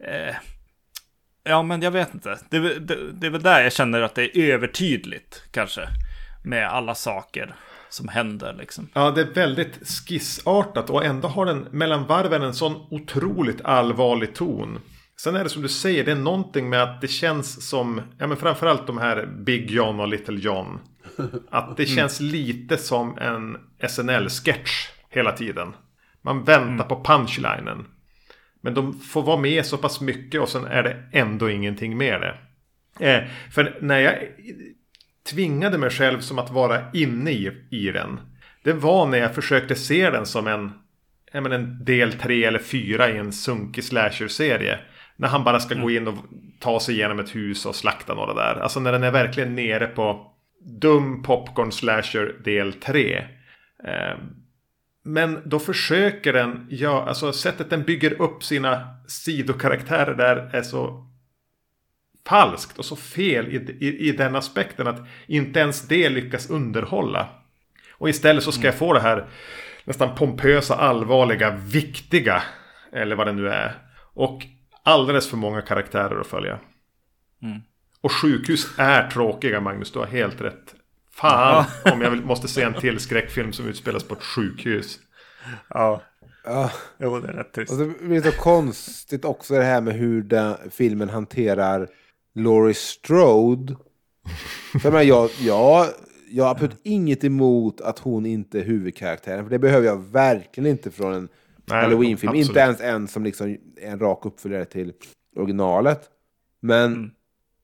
Eh, ja, men jag vet inte. Det, det, det är väl där jag känner att det är övertydligt kanske med alla saker som händer. Liksom. Ja, det är väldigt skissartat och ändå har den mellan varven en sån otroligt allvarlig ton. Sen är det som du säger, det är någonting med att det känns som, ja men framförallt de här Big John och Little John. Att det mm. känns lite som en SNL-sketch hela tiden. Man väntar mm. på punchlinen. Men de får vara med så pass mycket och sen är det ändå ingenting med det. Eh, för när jag tvingade mig själv som att vara inne i, i den. Det var när jag försökte se den som en, menar, en del tre eller fyra i en sunkig slasher-serie. När han bara ska mm. gå in och ta sig igenom ett hus och slakta några där. Alltså när den är verkligen nere på dum popcorn slasher del 3. Eh, Men då försöker den, ja, alltså sättet den bygger upp sina sidokaraktärer där är så falskt och så fel i, i, i den aspekten att inte ens det lyckas underhålla. Och istället så ska jag få det här nästan pompösa, allvarliga, viktiga, eller vad det nu är. Och alldeles för många karaktärer att följa. Mm. Och sjukhus är tråkiga, Magnus. Du har helt rätt. Fan om jag måste se en till skräckfilm som utspelas på ett sjukhus. Ja. Ja, jo, det är rätt trist. Och det blir så konstigt också det här med hur den, filmen hanterar Laurie Strode. För jag, jag, jag, jag har absolut inget emot att hon inte är huvudkaraktären. För det behöver jag verkligen inte från en Halloween-film. Inte ens en som liksom är en rak uppföljare till originalet. Men mm.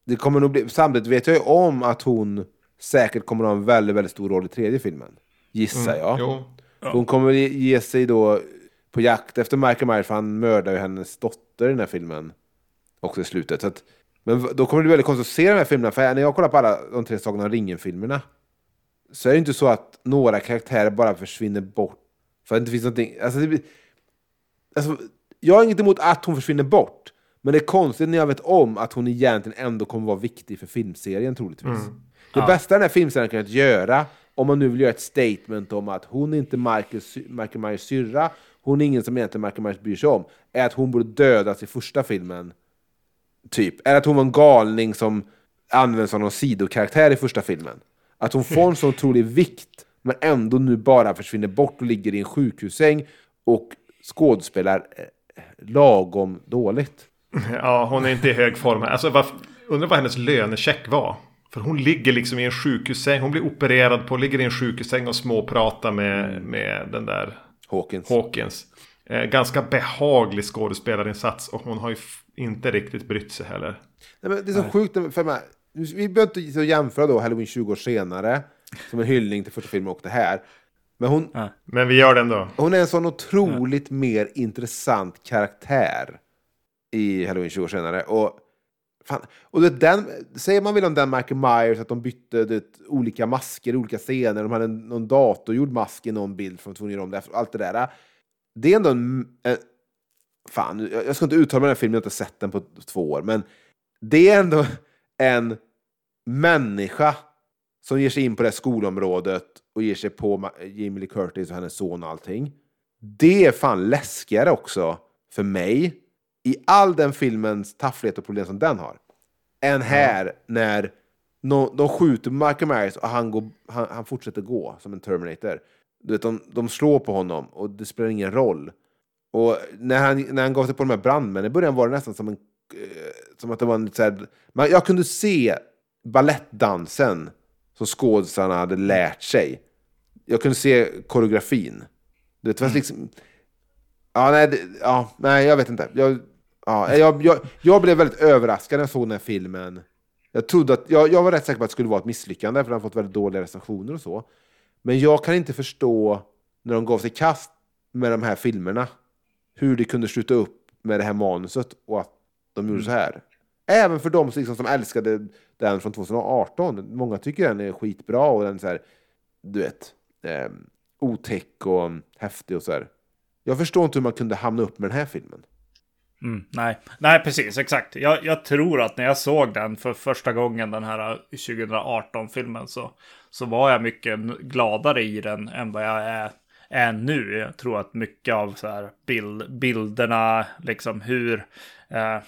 Det kommer nog bli... Samtidigt vet jag ju om att hon säkert kommer att ha en väldigt, väldigt stor roll i tredje filmen. Gissar mm. jag. Jo. Hon kommer ge sig då på jakt efter Michael Myers, för han mördar ju hennes dotter i den här filmen. Också i slutet. Så att, men då kommer det bli väldigt konstigt att se de här filmerna, för när jag kollar på alla de tre Sagan om ringen-filmerna så är det inte så att några karaktärer bara försvinner bort. För att det inte finns någonting... Alltså, det, alltså, jag har inget emot att hon försvinner bort. Men det är konstigt när jag vet om att hon egentligen ändå kommer vara viktig för filmserien troligtvis. Mm. Det ja. bästa den här filmserien kunnat göra, om man nu vill göra ett statement om att hon är inte Michael, Michael Myers syrra, hon är ingen som egentligen Michael Myers bryr sig om, är att hon borde dödas i första filmen. Typ. Eller att hon var en galning som används som någon sidokaraktär i första filmen. Att hon får en så otrolig vikt, men ändå nu bara försvinner bort och ligger i en sjukhussäng och skådespelar eh, lagom dåligt. Ja, hon är inte i hög form. Alltså, undrar vad hennes lönecheck var. För hon ligger liksom i en sjukhussäng. Hon blir opererad på, ligger i en sjukhussäng och småpratar med, mm. med den där Hawkins. Hawkins. Eh, ganska behaglig skådespelarinsats och hon har ju inte riktigt brytt sig heller. Nej, men det är så Nej. sjukt för mig. Vi behöver inte jämföra då Halloween 20 år senare som en hyllning till första filmen och det här. Men hon... Ja. Men vi gör det ändå. Hon är en sån otroligt mer intressant karaktär i Halloween 20 år senare. Och, fan, och det, den, säger man väl om den Michael Myers att de bytte det, olika masker i olika scener. De hade en, någon datorgjord mask i någon bild från tvungna om det. Allt det där. Det är ändå en, en fan, jag ska inte uttala mig den här filmen, jag har inte sett den på två år. Men det är ändå en människa som ger sig in på det här skolområdet och ger sig på Jamie Lee Curtis och hennes son och allting. Det är fan läskigare också för mig i all den filmens tafflighet och problem som den har. Än här ja. när no, de skjuter Michael Myers och han, går, han, han fortsätter gå som en Terminator. Du vet, de, de slår på honom och det spelar ingen roll. Och när han, när han gav sig på de här brandmännen i början var det nästan som en... Eh, som att det var en så här, man, Jag kunde se ballettdansen som skådespelarna hade lärt sig. Jag kunde se koreografin. Det var mm. liksom... Ja, nej, det, ja, nej, jag vet inte. Jag, ja, jag, jag, jag blev väldigt överraskad när jag såg den här filmen. Jag, trodde att, jag, jag var rätt säker på att det skulle vara ett misslyckande, för den har fått väldigt dåliga recensioner och så. Men jag kan inte förstå, när de gav sig kast med de här filmerna, hur de kunde sluta upp med det här manuset och att de gjorde mm. så här. Även för de liksom, som älskade den från 2018. Många tycker den är skitbra och den är så här, du vet, eh, otäck och häftig och så här. Jag förstår inte hur man kunde hamna upp med den här filmen. Mm, nej. nej, precis, exakt. Jag, jag, tror att när jag såg den för första gången, den här 2018-filmen, så, så var jag mycket gladare i den än vad jag är, är nu. Jag tror att mycket av så här bild, bilderna, liksom hur... Eh,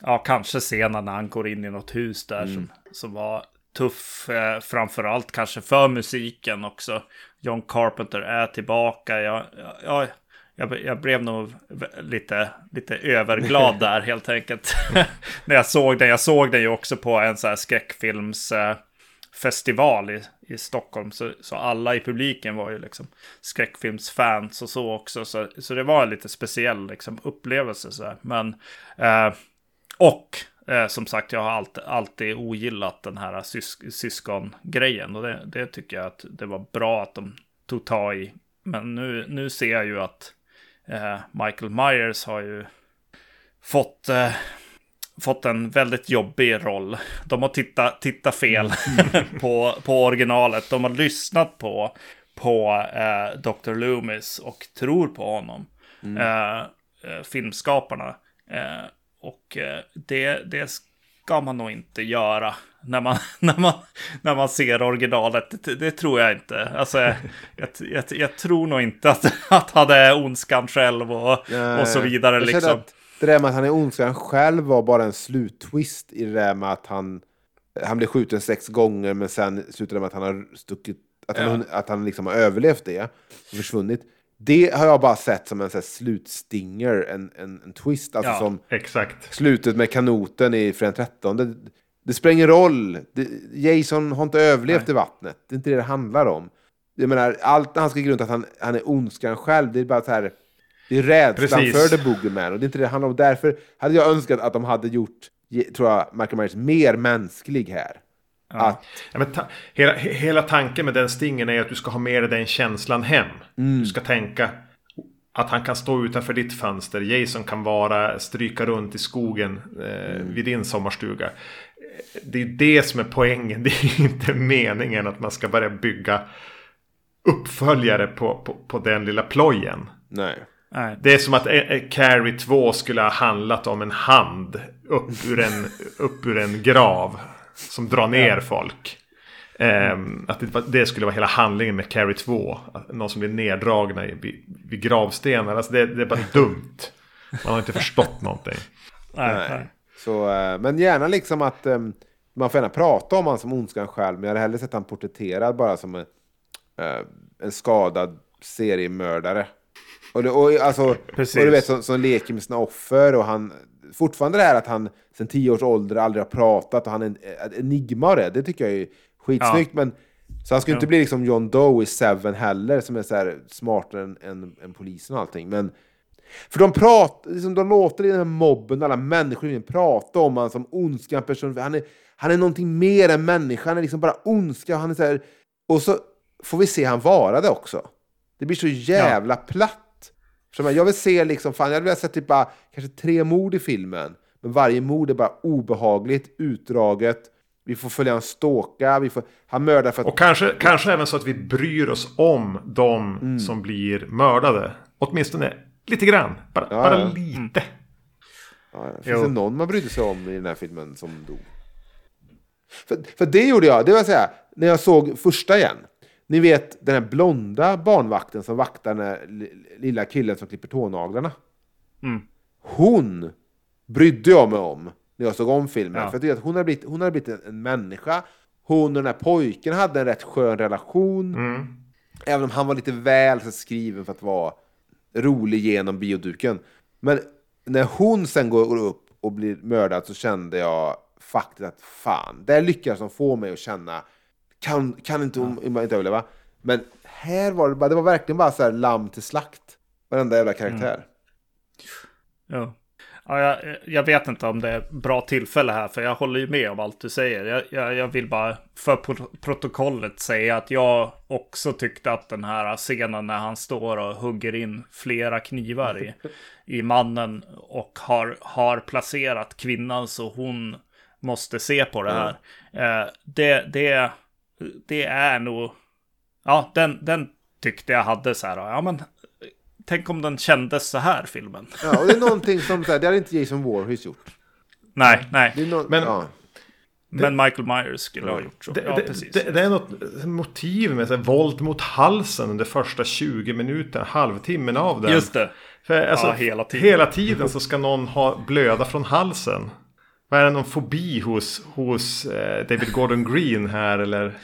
ja, kanske scenen när han går in i något hus där mm. som, som var tuff, eh, framförallt kanske för musiken också. John Carpenter är tillbaka. Jag, jag, jag, jag blev nog lite, lite överglad där helt enkelt. när jag såg den. Jag såg den ju också på en så här skräckfilmsfestival i, i Stockholm. Så, så alla i publiken var ju liksom skräckfilmsfans och så också. Så, så det var en lite speciell liksom, upplevelse. Så här. Men eh, och eh, som sagt, jag har alltid, alltid ogillat den här sys syskongrejen. Och det, det, tycker jag att det var bra att de tog tag i. Men nu, nu ser jag ju att Michael Myers har ju fått, eh, fått en väldigt jobbig roll. De har tittat titta fel mm. på, på originalet. De har lyssnat på på eh, Dr. Loomis och tror på honom. Mm. Eh, eh, filmskaparna. Eh, och eh, det, det ska man nog inte göra när man, när man, när man ser originalet. Det, det tror jag inte. Alltså, jag, jag, jag, tror nog inte att, att han är ondskan själv och, Nej, och så vidare. Liksom. det där med att han är ondskan själv var bara en sluttwist i det där med att han, han blev skjuten sex gånger men sen slutade med att han har stuckit, att han, ja. att han liksom har överlevt det och försvunnit. Det har jag bara sett som en så slutstinger, en, en, en twist. Alltså ja, som exakt. slutet med kanoten i Fredag 13. Det, det spelar ingen roll. Det, Jason har inte överlevt Nej. i vattnet. Det är inte det det handlar om. Jag menar, allt han ska runt att han, han är ondskan själv, det är bara så här... Det är rädslan Precis. för The Boogeyman och det är inte det det handlar om. Därför hade jag önskat att de hade gjort, tror jag, Michael Myers mer mänsklig här. Ja. Att... Ja, men ta hela, hela tanken med den stingen är att du ska ha med dig den känslan hem. Mm. Du ska tänka att han kan stå utanför ditt fönster. Jason kan vara stryka runt i skogen eh, mm. vid din sommarstuga. Det är det som är poängen. Det är inte meningen att man ska börja bygga uppföljare på, på, på den lilla plojen. Nej. Det är som att Carrie 2 skulle ha handlat om en hand upp ur en, upp ur en grav. Som drar ner ja. folk. Um, att det, det, skulle vara hela handlingen med Carrie 2. Någon som blir neddragna vid, vid gravstenar. Alltså det, det, är bara dumt. Man har inte förstått någonting. Nej, nej. Så, uh, men gärna liksom att um, man får gärna prata om honom som ondskan själv. Men jag hade hellre sett han porträtterad bara som en, uh, en skadad seriemördare. Och, det, och, alltså, och du vet som, som leker med sina offer och han fortfarande det här att han sen tio års ålder aldrig har pratat och han är en enigma det, det tycker jag är skitsnyggt. Ja. Men, så han ska ja. inte bli liksom John Doe i Seven heller, som är så här smartare än, än, än polisen och allting. Men, för de pratar, liksom, de låter i den här mobben, alla människor prata om honom som ondskan person. Han är, han är någonting mer än människa, han är liksom bara ondska. Och, han är så här, och så får vi se han vara det också. Det blir så jävla ja. platt. Jag vill se liksom, fan, jag vill se typ bara, kanske tre mord i filmen. Men varje mord är bara obehagligt, utdraget. Vi får följa en ståka, vi får, han mördar för att... Och kanske, kanske även så att vi bryr oss om de mm. som blir mördade. Åtminstone lite grann, bara, ja, bara ja. lite. Ja, finns jo. det någon man brydde sig om i den här filmen som dog? För, för det gjorde jag, det vill säga, när jag såg första igen. Ni vet den här blonda barnvakten som vaktar den här lilla killen som klipper tånaglarna. Mm. Hon brydde jag mig om när jag såg om filmen. Ja. För jag att hon har blivit, hon har blivit en, en människa. Hon och den här pojken hade en rätt skön relation. Mm. Även om han var lite väl så skriven för att vara rolig genom bioduken. Men när hon sen går upp och blir mördad så kände jag faktiskt att fan, det lyckas de få mig att känna kan, kan inte, ja. inte överleva. Men här var det bara, det var verkligen bara så här lamm till slakt. Varenda jävla karaktär. Mm. Ja. Ja, jag, jag, vet inte om det är bra tillfälle här, för jag håller ju med om allt du säger. Jag, jag, jag vill bara för protokollet säga att jag också tyckte att den här scenen när han står och hugger in flera knivar i, i mannen och har, har placerat kvinnan så hon måste se på det här. Mm. Eh, det, det, det är nog... Ja, den, den tyckte jag hade så här. Ja, men tänk om den kändes så här, filmen. Ja, och det är någonting som, så här, det hade inte Jason Voorhees gjort. Nej, nej. No men, ja. men Michael Myers skulle ja. ha gjort så. Det, ja, precis. Det, det, är något motiv med så här, våld mot halsen under första 20 minuterna, halvtimmen av den. Just det. För, alltså, ja, hela, tiden. hela tiden så ska någon ha blöda från halsen. Vad är det någon fobi hos, hos eh, David Gordon Green här eller?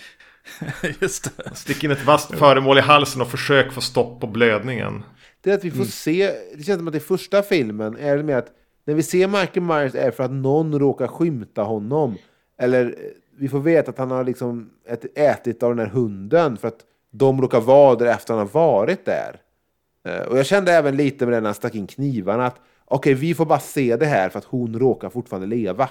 Just det. Stick in ett vasst föremål i halsen och försök få stopp på blödningen det är att vi får mm. se, det känns som att det första filmen är med att när vi ser Michael Myers är för att någon råkar skymta honom. Eller eh, vi får veta att han har liksom ätit av den här hunden för att de råkar vara där efter att han har varit där. Eh, och jag kände även lite med den när han stack in knivarna att okej, okay, vi får bara se det här för att hon råkar fortfarande leva.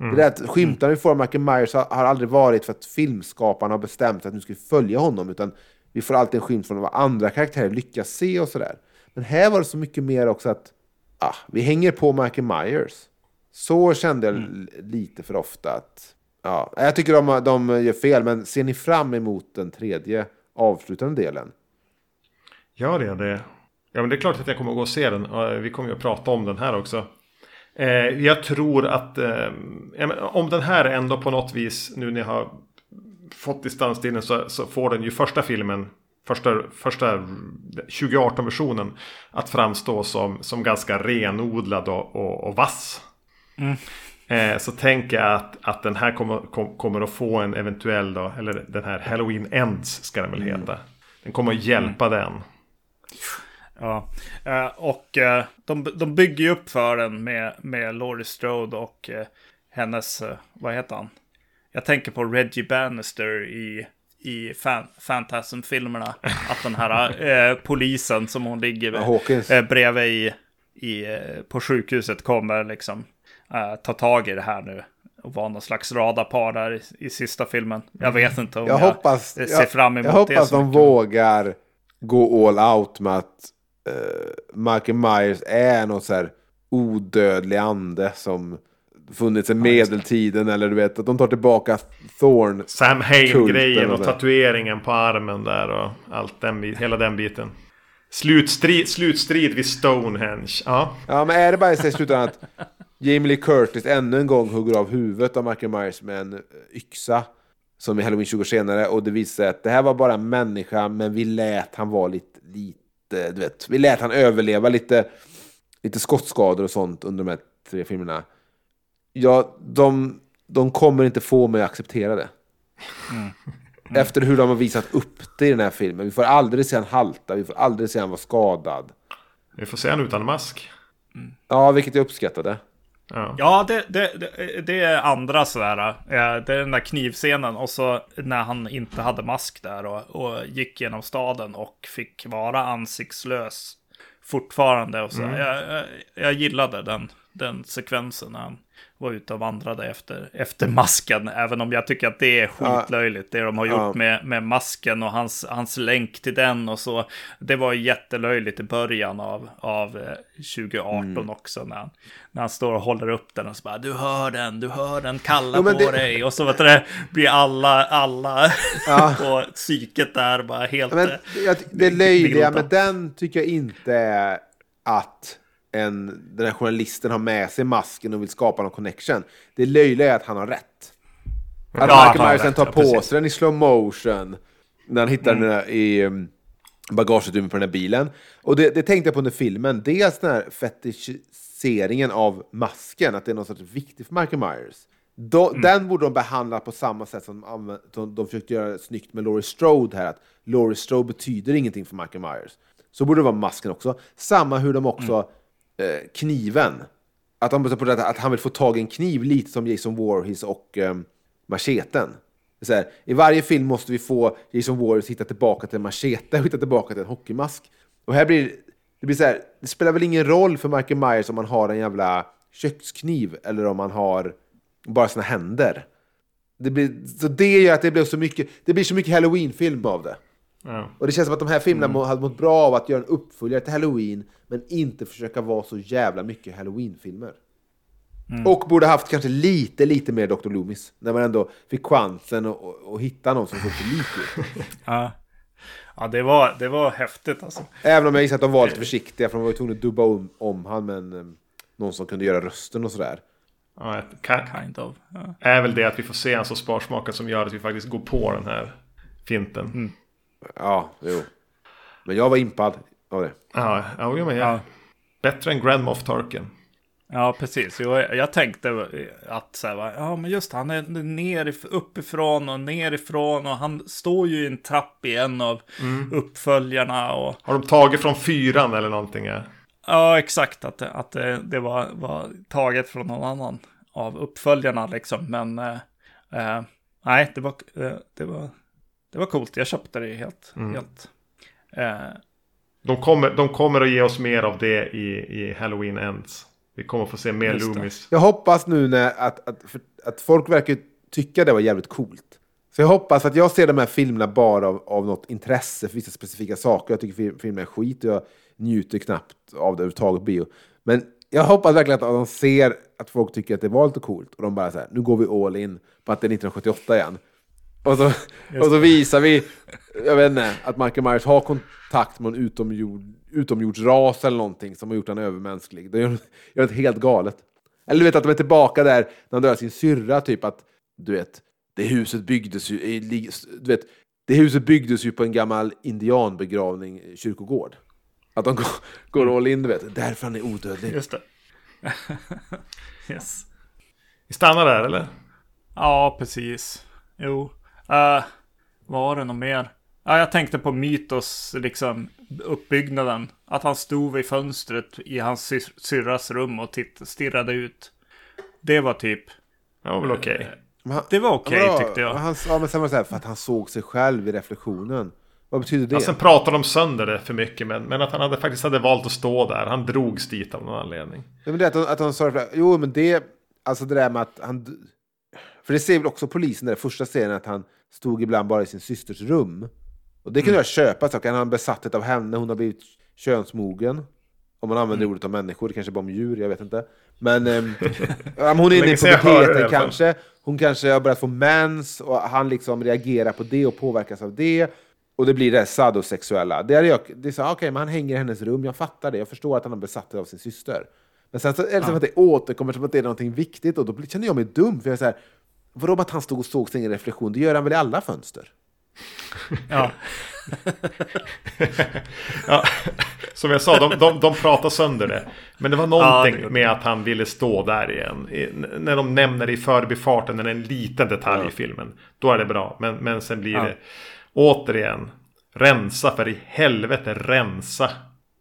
Mm. Det där att skymtarna vi får av Michael Myers har, har aldrig varit för att filmskaparna har bestämt att nu ska vi följa honom, utan vi får alltid en skymt från vad andra karaktärer lyckas se och sådär. Men här var det så mycket mer också att ah, vi hänger på Michael Myers. Så kände jag mm. lite för ofta att... Ja, jag tycker de, de gör fel, men ser ni fram emot den tredje avslutande delen. Gör det det? Ja men det är klart att jag kommer att gå och se den. Vi kommer ju att prata om den här också. Eh, jag tror att eh, om den här ändå på något vis nu när jag har fått distanstiden så, så får den ju första filmen första, första 2018-versionen att framstå som, som ganska renodlad och, och, och vass. Mm. Eh, så tänker jag att, att den här kommer, kom, kommer att få en eventuell då, eller den här Halloween Ends ska den väl mm. heta. Den kommer att hjälpa mm. den. Ja, eh, och eh, de, de bygger ju upp för den med, med Laurie Strode och hennes, vad heter han? Jag tänker på Reggie Bannister i, i fan, Fantasm-filmerna. Att den här eh, polisen som hon ligger eh, bredvid i, i, på sjukhuset kommer liksom eh, ta tag i det här nu. Och vara någon slags radarpar där i, i sista filmen. Jag mm. vet inte om jag, jag hoppas, ser jag, fram emot jag det. Jag hoppas de vågar gå all out med att uh, Michael Myers är någon så här odödlig ande som funnits i medeltiden eller du vet att de tar tillbaka Thorn. Sam Hain-grejen och, och tatueringen på armen där och allt den, hela den biten. Slutstrid, slutstrid vid Stonehenge. Ja. ja, men är det bara i slutändan att Jamie Lee Curtis ännu en gång hugger av huvudet av Michael Myers med en yxa som i Halloween 20 år senare och det visar sig att det här var bara en människa men vi lät han vara lite, lite du vet, vi lät han överleva lite, lite skottskador och sånt under de här tre filmerna. Ja, de, de kommer inte få mig att acceptera det. Mm. Mm. Efter hur de har visat upp det i den här filmen. Vi får aldrig se han halta, vi får aldrig se han vara skadad. Vi får se han utan mask. Mm. Ja, vilket jag uppskattade. Ja, ja det, det, det, det, är andra sådär. Det är den där knivscenen och så när han inte hade mask där och, och gick genom staden och fick vara ansiktslös fortfarande. Och så. Mm. Jag, jag, jag gillade den, den sekvensen när han var ute och vandrade efter, efter masken. Även om jag tycker att det är skitlöjligt. Det de har gjort ja. med, med masken och hans, hans länk till den och så. Det var jättelöjligt i början av, av 2018 eh, mm. också. När han, när han står och håller upp den och så bara du hör den, du hör den kalla ja, på det... dig. Och så vet du, blir alla, alla ja. på psyket där bara helt... Men, jag, det löjliga med den tycker jag inte är att en, den här journalisten har med sig masken och vill skapa någon connection. Det löjliga är att han har rätt. Att ja, Michael Myers tar på ja, sig den i slow motion. När han hittar mm. den i um, bagageutrymmet på den här bilen. Och det, det, tänkte jag på under filmen. Dels den här fetischiseringen av masken, att det är något sorts viktigt för Michael Myers. Då, mm. Den borde de behandla på samma sätt som de, de, de försökte göra snyggt med Laurie Strode här. Att Laurie Strode betyder ingenting för Michael Myers. Så borde det vara masken också. Samma hur de också mm eh, kniven. Att han, på det, att han vill få tag i en kniv lite som Jason Voorhees och eh, macheten. Så här, I varje film måste vi få Jason Voorhees hitta tillbaka till en machete och hitta tillbaka till en hockeymask. Och här blir det blir så här, det spelar väl ingen roll för Michael Myers om man har en jävla kökskniv eller om man har bara sina händer. Det blir, så det gör att det blir så mycket, det blir så mycket halloween-film av det. Ja. Och det känns som att de här filmerna mm. hade mått bra av att göra en uppföljare till Halloween, men inte försöka vara så jävla mycket Halloween-filmer. Mm. Och borde haft kanske lite, lite mer Dr. Loomis. När man ändå fick chansen att hitta någon som såg så lik ut. ja. ja, det var, det var häftigt alltså. Även om jag gissar att de var lite försiktiga, för de var ju tvungna att dubba om, om han med en, um, någon som kunde göra rösten och sådär. Ja, kan, kind of. Ja. Är väl det att vi får se en så sparsmakad som gör att vi faktiskt går på den här finten. Mm. Ja, jo. Men jag var impad av det. Ja, ja, men jag, Bättre än Grand Moff Tarkin. Ja, precis. Jag, jag tänkte att så här, ja, men just han är ner, uppifrån och nerifrån och han står ju i en trapp i en av mm. uppföljarna. Och... Har de tagit från fyran eller någonting? Ja, ja exakt. Att, att det, det var, var taget från någon annan av uppföljarna liksom. Men äh, äh, nej, det var, äh, det var det var coolt. Jag köpte det helt. Mm. helt. Eh. De, kommer, de kommer att ge oss mer av det i, i Halloween Ends. Vi kommer att få se mer Loomis. Jag hoppas nu när att, att, att folk verkar tycka det var jävligt coolt. Så jag hoppas att jag ser de här filmerna bara av, av något intresse för vissa specifika saker. Jag tycker filmer är skit och jag njuter knappt av det överhuvudtaget bio. Men jag hoppas verkligen att de ser att folk tycker att det var lite coolt och de bara säger nu går vi all in på att det är 1978 igen. Och så, och så visar vi, jag vet inte, att Michael Myers har kontakt med en utomjord, utomjordsras eller någonting som har gjort honom övermänsklig. Det gör, gör det helt galet. Eller du vet att de är tillbaka där när han dödar sin syrra, typ att du vet, det huset byggdes ju, du vet, det huset byggdes ju på en gammal indianbegravning, kyrkogård. Att de går, går all in, du vet. Därför han är odödlig. Just det. yes. Vi stannar där eller? Ja, precis. Jo. Uh, var det något mer? Ja, jag tänkte på Mytos, liksom uppbyggnaden. Att han stod vid fönstret i hans sy syrras rum och titt stirrade ut. Det var typ... Det var väl okej. Okay. Det var okej okay, tyckte jag. Han, ja, men sen var det så här, för att han såg sig själv i reflektionen. Vad betyder det? Ja, sen pratade de sönder det för mycket. Men, men att han hade, faktiskt hade valt att stå där. Han drogs dit av någon anledning. Ja, men det att, att han sa Jo, men det... Alltså det där med att han... För det ser väl också polisen där första scenen att han stod ibland bara i sin systers rum. Och det kunde mm. jag köpa. Så kan han besatthet av henne? Hon har blivit könsmogen. Om man använder mm. ordet om människor, det kanske bara om djur, jag vet inte. Men eh, hon är inne i puberteten kanske. Hon kanske har börjat få mens och han liksom reagerar på det och påverkas av det. Och det blir det sadosexuella. Det är, jag, det är så, okej, okay, men han hänger i hennes rum, jag fattar det, jag förstår att han har besatt av sin syster. Men sen så är det som att det återkommer som att det är någonting viktigt och då känner jag mig dum. För jag är så här, vadå att han stod och såg sin egen reflektion? Det gör han väl i alla fönster? Ja. ja. Som jag sa, de, de, de pratar sönder det. Men det var någonting ja, det med att han ville stå där igen. när de nämner det i förbifarten, när det är en liten detalj ja. i filmen. Då är det bra. Men, men sen blir det återigen, rensa för i helvete rensa.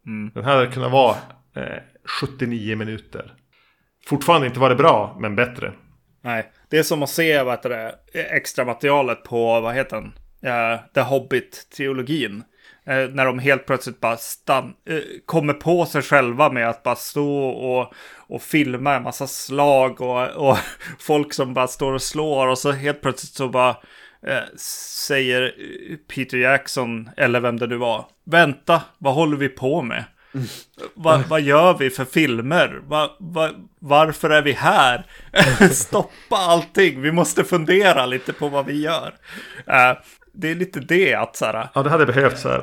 Mm. Den hade kunnat vara eh, 79 minuter. Fortfarande inte varit bra, men bättre. Nej, det är som att se vad det, extra materialet på, vad heter den? Uh, The Hobbit-trilogin. Uh, eh, när de helt plötsligt bara stan uh, kommer på sig själva med att bara stå och, och filma en massa slag och, och folk som bara står och slår och så helt plötsligt så bara säger Peter Jackson, eller vem det nu var, vänta, vad håller vi på med? Va, vad gör vi för filmer? Va, va, varför är vi här? Stoppa allting, vi måste fundera lite på vad vi gör. Uh, det är lite det att så här. Ja, det hade behövts här.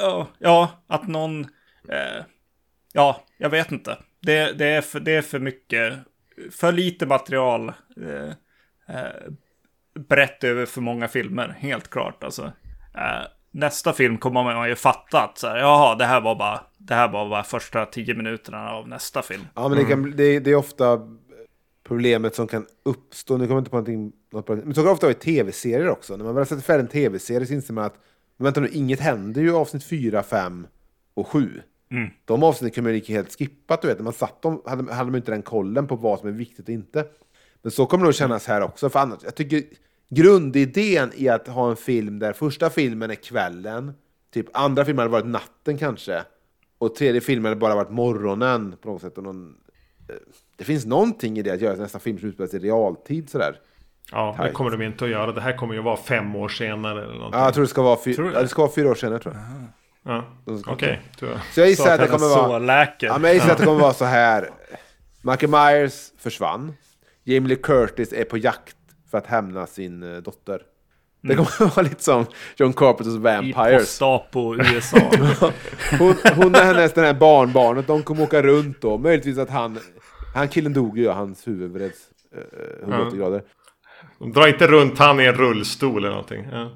Uh, ja, att någon... Uh, ja, jag vet inte. Det, det, är för, det är för mycket, för lite material brett över för många filmer, helt klart. Alltså, eh, nästa film kommer man ju fatta att så här, jaha, det här var bara, det här var bara första tio minuterna av nästa film. Ja, men det, kan, mm. det, det är ofta problemet som kan uppstå, nu kommer jag inte på någonting, men så kan det ofta vara i tv-serier också. När man väl har sett färdigt en tv-serie så inser man att, men vänta nu, inget händer ju avsnitt 4, 5 och 7. Mm. De avsnitten kunde man lika helt skippat, du vet. När man satt dem hade, hade man inte den kollen på vad som är viktigt och inte. Men så kommer det nog kännas här också. För annars, jag tycker grundidén i att ha en film där första filmen är kvällen, typ andra filmen hade varit natten kanske, och tredje filmen hade bara varit morgonen på något sätt. Och någon, eh, det finns någonting i det att göra nästa film som utspelar sig i realtid sådär. Ja, Tight. det kommer de inte att göra. Det här kommer ju vara fem år senare eller någonting. Ja, jag tror det ska vara, fy ja, det ska vara fyra år senare tror jag. Ja, okej. Okay. Så jag gissar att det kommer vara... Läker. Ja, men jag gissar att det kommer vara så här. Michael Myers försvann. Jamie Lee Curtis är på jakt för att hämna sin eh, dotter. Det mm. kommer att vara lite som John Carpenters Vampires. I postapo USA. hon, hon och hennes den här barnbarnet, de kommer åka runt då. Möjligtvis att han, han killen dog ju, hans huvud vreds uh, 180 grader. De drar inte runt han i en rullstol eller någonting. Ja.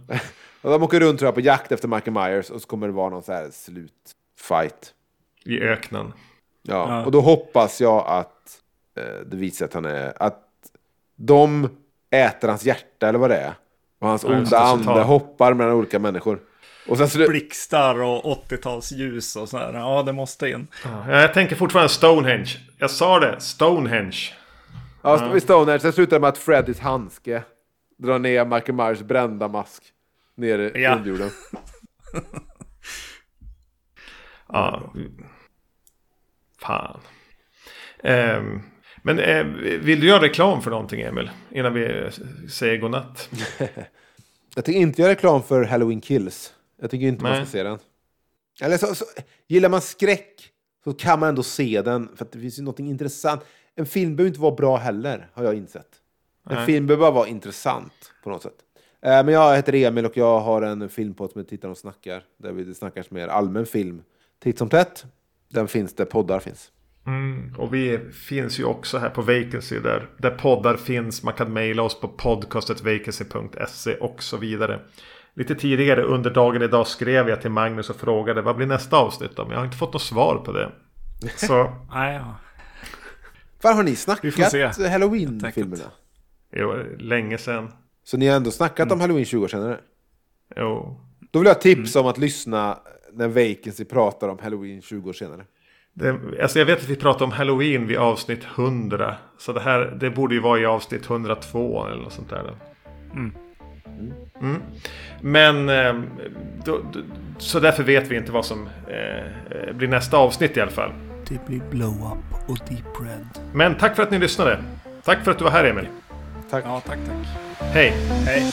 de åker runt tror jag på jakt efter Michael Myers och så kommer det vara någon så här slutfight. I öknen. Ja, ja. och då hoppas jag att uh, det visar att han är, att de äter hans hjärta eller vad det är. Och hans ja, onda ande hoppar mellan olika människor. Och sen så... Blixtar och 80-talsljus och sådär. Ja, det måste in. Ja, jag tänker fortfarande Stonehenge. Jag sa det, Stonehenge. Ja, ja. Stonehenge. Sen slutar det med att Freddys handske drar ner Michael Myers brända mask ner i ja. underjorden. ja. Fan. Um, men eh, vill du göra reklam för någonting Emil? Innan vi säger godnatt. jag tycker inte göra reklam för Halloween Kills. Jag tycker inte Nej. man ska se den. Eller så, så, gillar man skräck så kan man ändå se den. För att det finns ju någonting intressant. En film behöver inte vara bra heller, har jag insett. En Nej. film behöver bara vara intressant på något sätt. Eh, men jag heter Emil och jag har en filmpodd som heter Tittar och snackar. Där vi snackar mer allmän film. Titt som tätt. Den finns där poddar finns. Mm, och vi finns ju också här på Vacancy där, där poddar finns. Man kan mejla oss på podcastetvacancy.se och så vidare. Lite tidigare under dagen idag skrev jag till Magnus och frågade vad blir nästa avsnitt om? Jag har inte fått något svar på det. Så... Nej, ja. Var har ni snackat Halloween-filmerna? Jo, länge sedan. Så ni har ändå snackat mm. om Halloween 20 år senare? Jo. Då vill jag ha tips mm. om att lyssna när Vacancy pratar om Halloween 20 år senare. Det, alltså jag vet att vi pratade om Halloween vid avsnitt 100. Så det här det borde ju vara i avsnitt 102 eller något sånt där. Mm. Mm. Men eh, då, då, så därför vet vi inte vad som eh, blir nästa avsnitt i alla fall. Det blir blow-up och deep red. Men tack för att ni lyssnade. Tack för att du var här Emil. Tack. Ja, tack, tack. Hej. Hej.